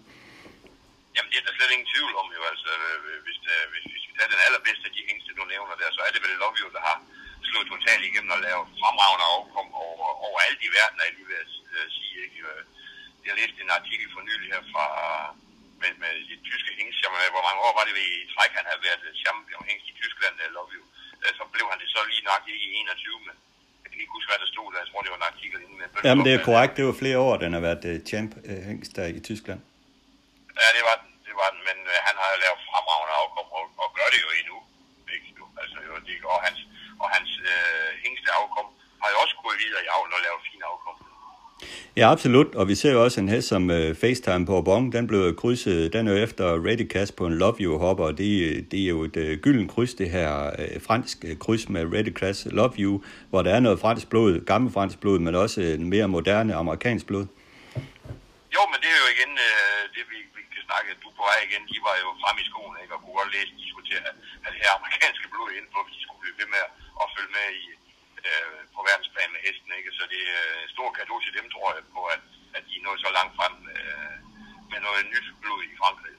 Jamen, det er der slet ingen tvivl om jo. Altså, øh, hvis, det, hvis vi skal tage den allerbedste af de hængste, du nævner der, så er det vel Love You, der har slået totalt igennem og lavet fremragende afkom over, over alt i verden, er jeg lige ved at sige. Ikke? Jeg læste en artikel for nylig her fra, med, med de tyske hængst, hvor mange år var det ved i træk, han havde været champion hængst i Tyskland, Love You. Så blev han det så lige nok i 21, men kan ikke huske, hvad der stod der. Jeg tror, det var en artikel inden. Med Jamen, det er korrekt. Det var flere år, den har været uh, champ uh, hængst der i Tyskland. Ja, det var den. Det var den. Men uh, han har lavet fremragende afkom og, og gør det jo endnu. Ikke? Altså, jo, det, og hans, og hans hængste afkom har jo også gået videre i avlen og lavet fine afkom. Ja, absolut. Og vi ser jo også en hest som uh, FaceTime på Bon. Den blev krydset, den er jo efter Ready Cash på en Love You hopper. Det, det er jo et uh, gylden kryds, det her uh, fransk kryds med Ready Cash Love You, hvor der er noget fransk blod, gammel fransk blod, men også en mere moderne amerikansk blod. Jo, men det er jo igen uh, det, vi, vi kan snakke. Du på vej igen, de var jo frem i skoene, ikke? og kunne godt læse, de skulle til at have det her amerikanske blod ind på, hvis de skulle blive ved med at følge med i, øh, på verdensplan med hesten. Ikke? Så det er en stor kado til dem, tror jeg, på at, at de er nået så langt frem øh, med noget nyt blod i Frankrig.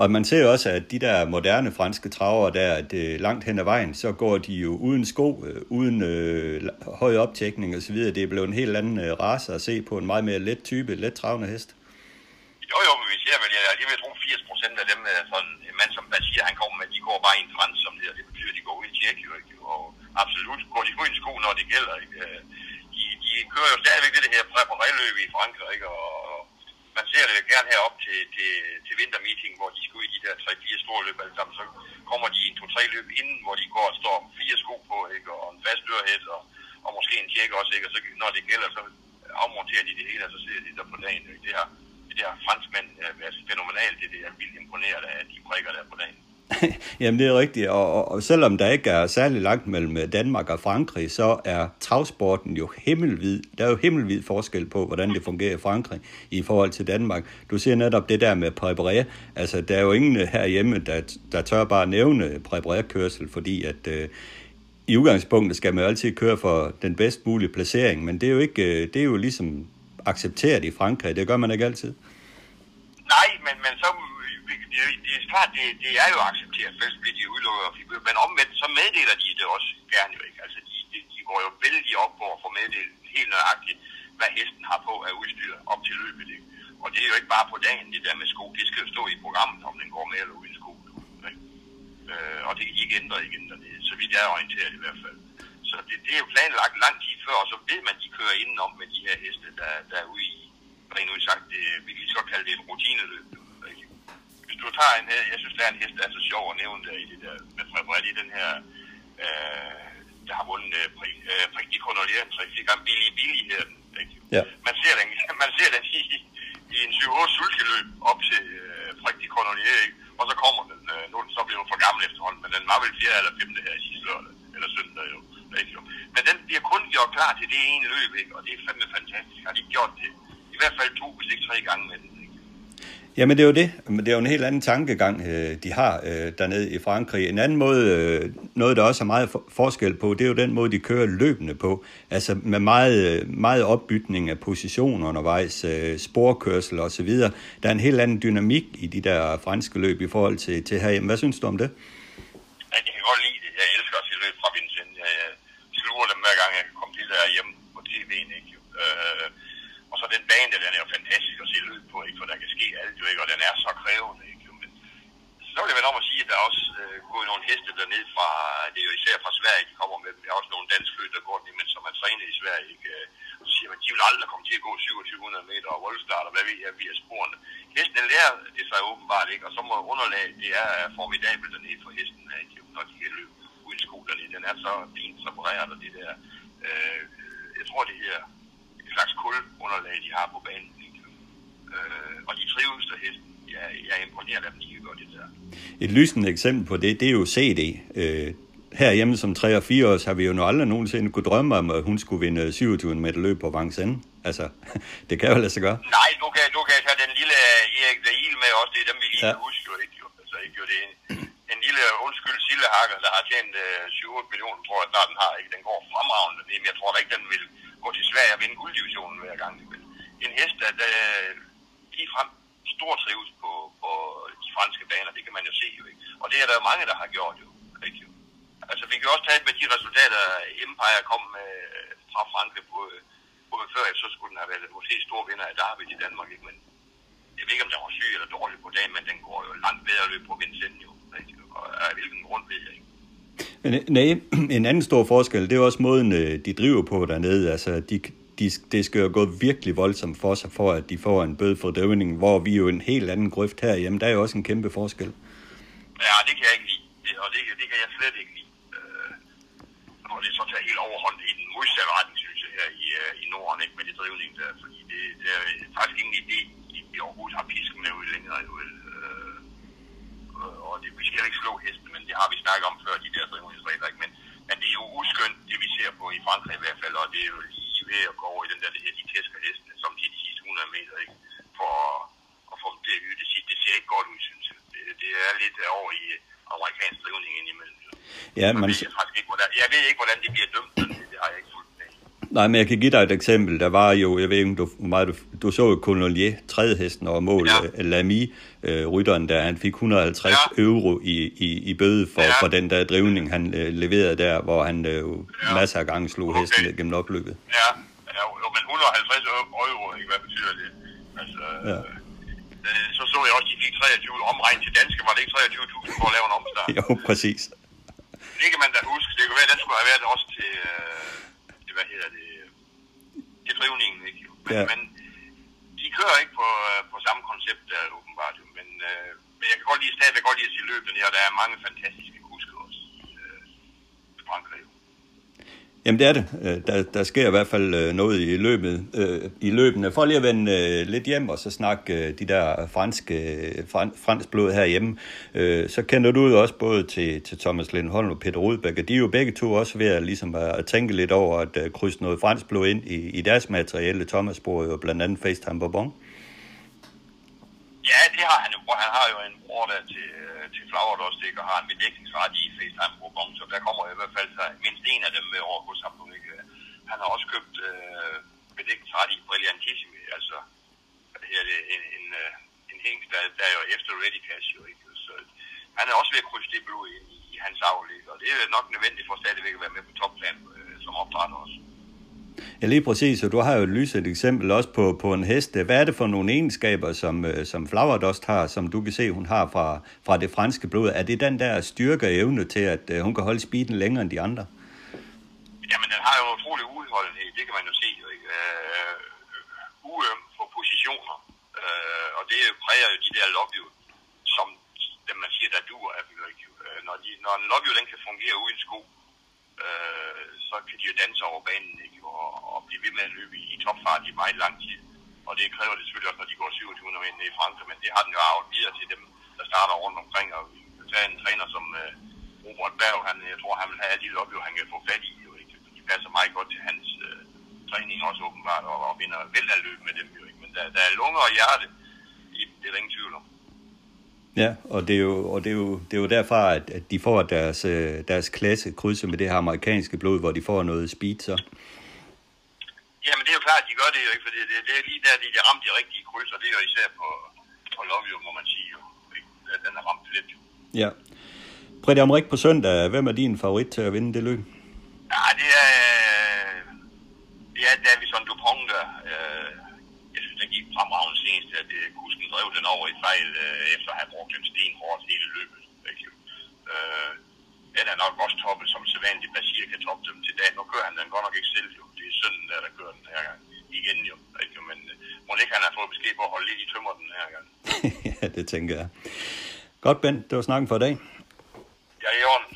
Og man ser også, at de der moderne franske traver, der at øh, langt hen ad vejen, så går de jo uden sko, øh, uden øh, høj optækning osv. Det er blevet en helt anden øh, race at se på en meget mere let type, let travende hest. Jo, jo, men vi ser vel, jeg, jeg vil tro 80 procent af dem, sådan en mand som Bashir, han kommer med, de går bare i en frans, som det, det betyder, de går ud i tjek, jo ikke? Og absolut gå de i sko, når det gælder, ikke? Øh, de, de kører jo stadigvæk det her præpareløb i Frankrig, ikke? Og, man ser det gerne herop til, til, til vintermeeting, hvor de skal ud i de der 3-4 store løb alle sammen, så kommer de i en 2-3 løb inden, hvor de går og står fire sko på, ikke? Og en fast dørhæt, og, og måske en tjek også. ikke? og så når det gælder, så afmonterer de det hele, og så ser de der på dagen. Ikke? Det her, det her franskmænd øh, er altså fænomenalt, det, der er vildt imponeret af, de prikker der på dagen. Jamen det er rigtigt, og, og, og selvom der ikke er særlig langt mellem øh, Danmark og Frankrig, så er travsporten jo himmelvid. Der er jo himmelvid forskel på, hvordan det fungerer i Frankrig i forhold til Danmark. Du ser netop det der med præparé. Altså der er jo ingen øh, herhjemme, der, der tør bare nævne præparé-kørsel, fordi at øh, i udgangspunktet skal man jo altid køre for den bedst mulige placering, men det er jo ikke, øh, det er jo ligesom accepteret i Frankrig. Det gør man ikke altid. Nej, men, men så det er klart, det, det er jo accepteret, først bliver de udelukket, men omvendt, så meddeler de det også gerne jo ikke. Altså, de, de, de går jo vældig op på at få meddelt helt nøjagtigt, hvad hesten har på af udstyr op til løbet. Ikke? Og det er jo ikke bare på dagen, det der med sko. Det skal jo stå i programmet, om den går med eller uden sko. Ikke? Øh, og det kan de ikke ændre igen, det, så vidt jeg er orienteret i hvert fald. Så det, det er jo planlagt lang tid før, og så ved man, at de kører indenom med de her heste, der, der er ude i, rent udsagt, det, vi kan lige så godt kalde det et rutineløb du tager en jeg synes, der er en hest, der er så sjov at nævne der i det der, med Fredrik, i den her, øh, der har vundet øh, Prik de Cornelier, en 3-4 gange, Billy Billy her den, ikke? Ja. Man ser den, man ser den i, i en 7-8 sulkeløb op til øh, Prik de Cornelier, ikke? Og så kommer den, øh, nu er den så blevet for gammel efterhånden, men den var vel 4. eller 5. her i sidste lørdag, eller søndag jo, ikke jo. Men den bliver kun gjort klar til det ene løb, ikke? Og det er fandme fantastisk. Har de gjort det i hvert fald to, hvis ikke tre gange med den. Jamen det er jo det. Men det er jo en helt anden tankegang, øh, de har øh, dernede i Frankrig. En anden måde, øh, noget der også er meget forskel på, det er jo den måde, de kører løbende på. Altså med meget, meget opbytning af positioner undervejs, sporkørsel osv. Der er en helt anden dynamik i de der franske løb i forhold til, til herhjemme. Hvad synes du om det? Jeg kan godt lide det. Jeg elsker at se løb fra Vincent. Jeg sluger dem hver gang, jeg kan komme til der hjemme på tv'en. Ikke? Øh, og så den bane, den er jo fantastisk på, ikke? for der kan ske alt jo ikke, og den er så krævende. Ikke? Men så vil jeg vel om at sige, at der er også øh, gået nogle heste dernede fra, det er jo især fra Sverige, de kommer med dem. Der er også nogle danske der går men som er trænet i Sverige. Ikke? Og så siger man, de vil aldrig komme til at gå 2700 meter og voldstart, og hvad ved jeg, via sporene. Hesten lærer det sig åbenbart ikke, og så må underlaget, det er formidabelt dernede for hesten, ikke? når de kan løbe uden sko dernede. Den er så fint separeret, og det der, øh, øh, jeg tror det her slags kulunderlag, de har på banen. Øh, og de trives der hesten. Jeg, jeg er imponeret af dem, de kan gøre det der. Et lysende eksempel på det, det er jo CD. Øh, herhjemme som 3 og 4 år, har vi jo nu aldrig nogensinde kunne drømme om, at hun skulle vinde 27 meter løb på Vincennes. Altså, det kan jo lade sig gøre. Nej, du kan, du kan tage den lille Erik Dahl med også, det er dem, vi lige ja. husker ikke. Jo. Altså, ikke jo, det er en, en lille, undskyld, sillehakker, der har tjent uh, 7 millioner, tror jeg snart den har. Ikke? Den går fremragende, men jeg tror da ikke, den vil gå til Sverige og vinde gulddivisionen hver gang. Men en hest, der, der ligefrem stor trives på, på de franske baner, det kan man jo se jo ikke. Og det er der mange, der har gjort jo. Ikke? Altså vi kan også tage med de resultater, Empire kom med øh, fra Frankrig på, på før, så skulle den have været måske stor vinder af Derby i Danmark, ikke? men jeg ved ikke, om den var syg eller dårlig på dagen, men den går jo langt bedre løb på Vincennes jo. Ikke? Og af hvilken grund ved jeg ikke. Men, øh, nej, en anden stor forskel, det er også måden, øh, de driver på dernede. Altså, de, de, det skal jo gå virkelig voldsomt for sig, for at de får en bøde for døvning, hvor vi er jo en helt anden grøft herhjemme. Der er jo også en kæmpe forskel. Ja, det kan jeg ikke lide. Det, og det, det kan jeg slet ikke lide. Øh, og det så tager helt overhånd i den modsatte retning, synes jeg, her i, øh, i Norden, ikke med det drivning der. Fordi det, det er faktisk ingen idé, de overhovedet har pisken med ud længere. Jo, øh, øh, og det, vi skal ikke slå hesten, men det har vi snakket om før, de der drivningsregler. Ikke? Men, men det er jo uskyndt, det vi ser på i Frankrig i hvert fald, og det er jo lige ved at gå over i den der, det her, de tæsker hestene, som de, de sidste 100 meter, ikke? for at få dem til at det, det ser ikke godt ud, synes jeg. Det, det er lidt over i amerikansk drivning indimellem. Ja, man... Jeg, ved ikke, hvordan, jeg ved ikke, hvordan det bliver dømt, det har jeg ikke fulgt med Nej, men jeg kan give dig et eksempel. Der var jo, jeg ved ikke, du, meget, du, du så jo tredje hesten over mål, ja. Lamy, øh, rytteren der, han fik 150 ja. euro i, i, i bøde for, ja. for den der drivning, han øh, leverede der, hvor han øh, ja. masser af gange slog okay. hesten gennem opløbet. Ja, ja jo, men 150 euro, ikke? hvad betyder det? Altså, ja. øh, så så jeg også, at de fik 23 omregnet til danske, var det ikke 23.000 for at lave en omstart? jo, præcis. Det kan man da huske. Det kan være, at den skulle have været også til, øh, til hvad hedder det, til drivningen, ikke? Men, ja. men de kører ikke på, øh, på samme koncept der, åbenbart, jo. Men, øh, men jeg kan godt lide, stadigvæk godt lide at se løbet, og der er mange fantastiske kusker også i øh, Frankrig. Jamen det er det. Øh, der, der sker i hvert fald øh, noget i løbet øh, i løbende. For lige at vende øh, lidt hjem og så snakke øh, de der franske, øh, fran, fransk blod herhjemme, øh, så kender du jo også både til, til Thomas Lindholm og Peter Rudbæk, og de er jo begge to også ved at, ligesom at tænke lidt over at krydse noget fransk blod ind i, i deres materielle. Thomas bruger jo blandt andet FaceTime Bourbon. Ja, det har han jo. Han har jo en bror der til, flagret også ikke? og har en bedækningsret i FaceTime-gruppen, så der kommer i hvert fald så mindst en af dem med over hos ham. Ikke? Han har også købt øh, bedækningsret i Brilliantissimi, altså her det, en, en, øh, en hængst, der, der er jo efter Ready Cash, jo, ikke? Så han er også ved at krydse det blod ind i, i hans aflæg, og det er nok nødvendigt for stadigvæk at være med på topplan øh, som opdrætter også. Ja, lige præcis, og du har jo et lyset eksempel også på, på en hest. Hvad er det for nogle egenskaber, som, øh, som Flower har, som du kan se, hun har fra, fra det franske blod? Er det den der styrke og evne til, at øh, hun kan holde speeden længere end de andre? Jamen, den har jo utrolig udholdenhed, det kan man jo se. Jo, ikke? Uh, uøm for positioner, øh, og det præger jo de der lobby, som dem man siger, der duer af dem. Når, de, når en lobby den kan fungere uden sko, øh, så kan de jo danse over banen. Ikke? og, og blive ved med at løbe i, i topfart i meget lang tid. Og det kræver det selvfølgelig også, når de går 2700 meter ned i Frankrig, men det har den jo arvet videre til dem, der starter rundt omkring. Og tage en træner som uh, Robert Berg, han, jeg tror, han vil have alle de lobby, han kan få fat i. Jo, ikke? De passer meget godt til hans uh, træning også åbenbart, og, og vinder vel at løbe med dem. Jo, ikke? Men der, der er lunger og hjerte i det er der ingen tvivl om. Ja, og det er jo, og det er jo, det er jo derfra, at, at de får deres, deres klasse krydse med det her amerikanske blod, hvor de får noget speed så. Jamen det er jo klart, de gør det jo ikke, for det, det, det er lige der, de, de ramt de rigtige kryds, og det er jo især på, på Love You, må man sige. Jo. Den er ramt lidt. Ja. Britt Amrik på søndag, hvem er din favorit til at vinde det løb? Ja, det er, det er Davison Dupont, der. Øh, jeg synes, den gik fremragende senest, at øh, kusken drev den over i fejl, øh, efter at have brugt den stenhårdt hele løbet. Ikke? Øh, den er nok også toppet, som sædvanligt Basir kan toppe dem til dag. Nu kører han den godt nok ikke selv, jo sønnen, der, der kører den her gang. Igen jo. Ikke? Men uh, må ikke han har fået besked på at holde lidt i tømmer den her gang. ja, det tænker jeg. Godt, Ben. Det var snakken for i dag. Ja, i orden.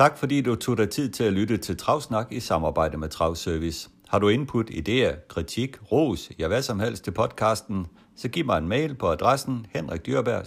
Tak fordi du tog dig tid til at lytte til Travsnak i samarbejde med Travservice. Har du input, idéer, kritik, ros, ja hvad som helst til podcasten, så giv mig en mail på adressen henrikdyrberg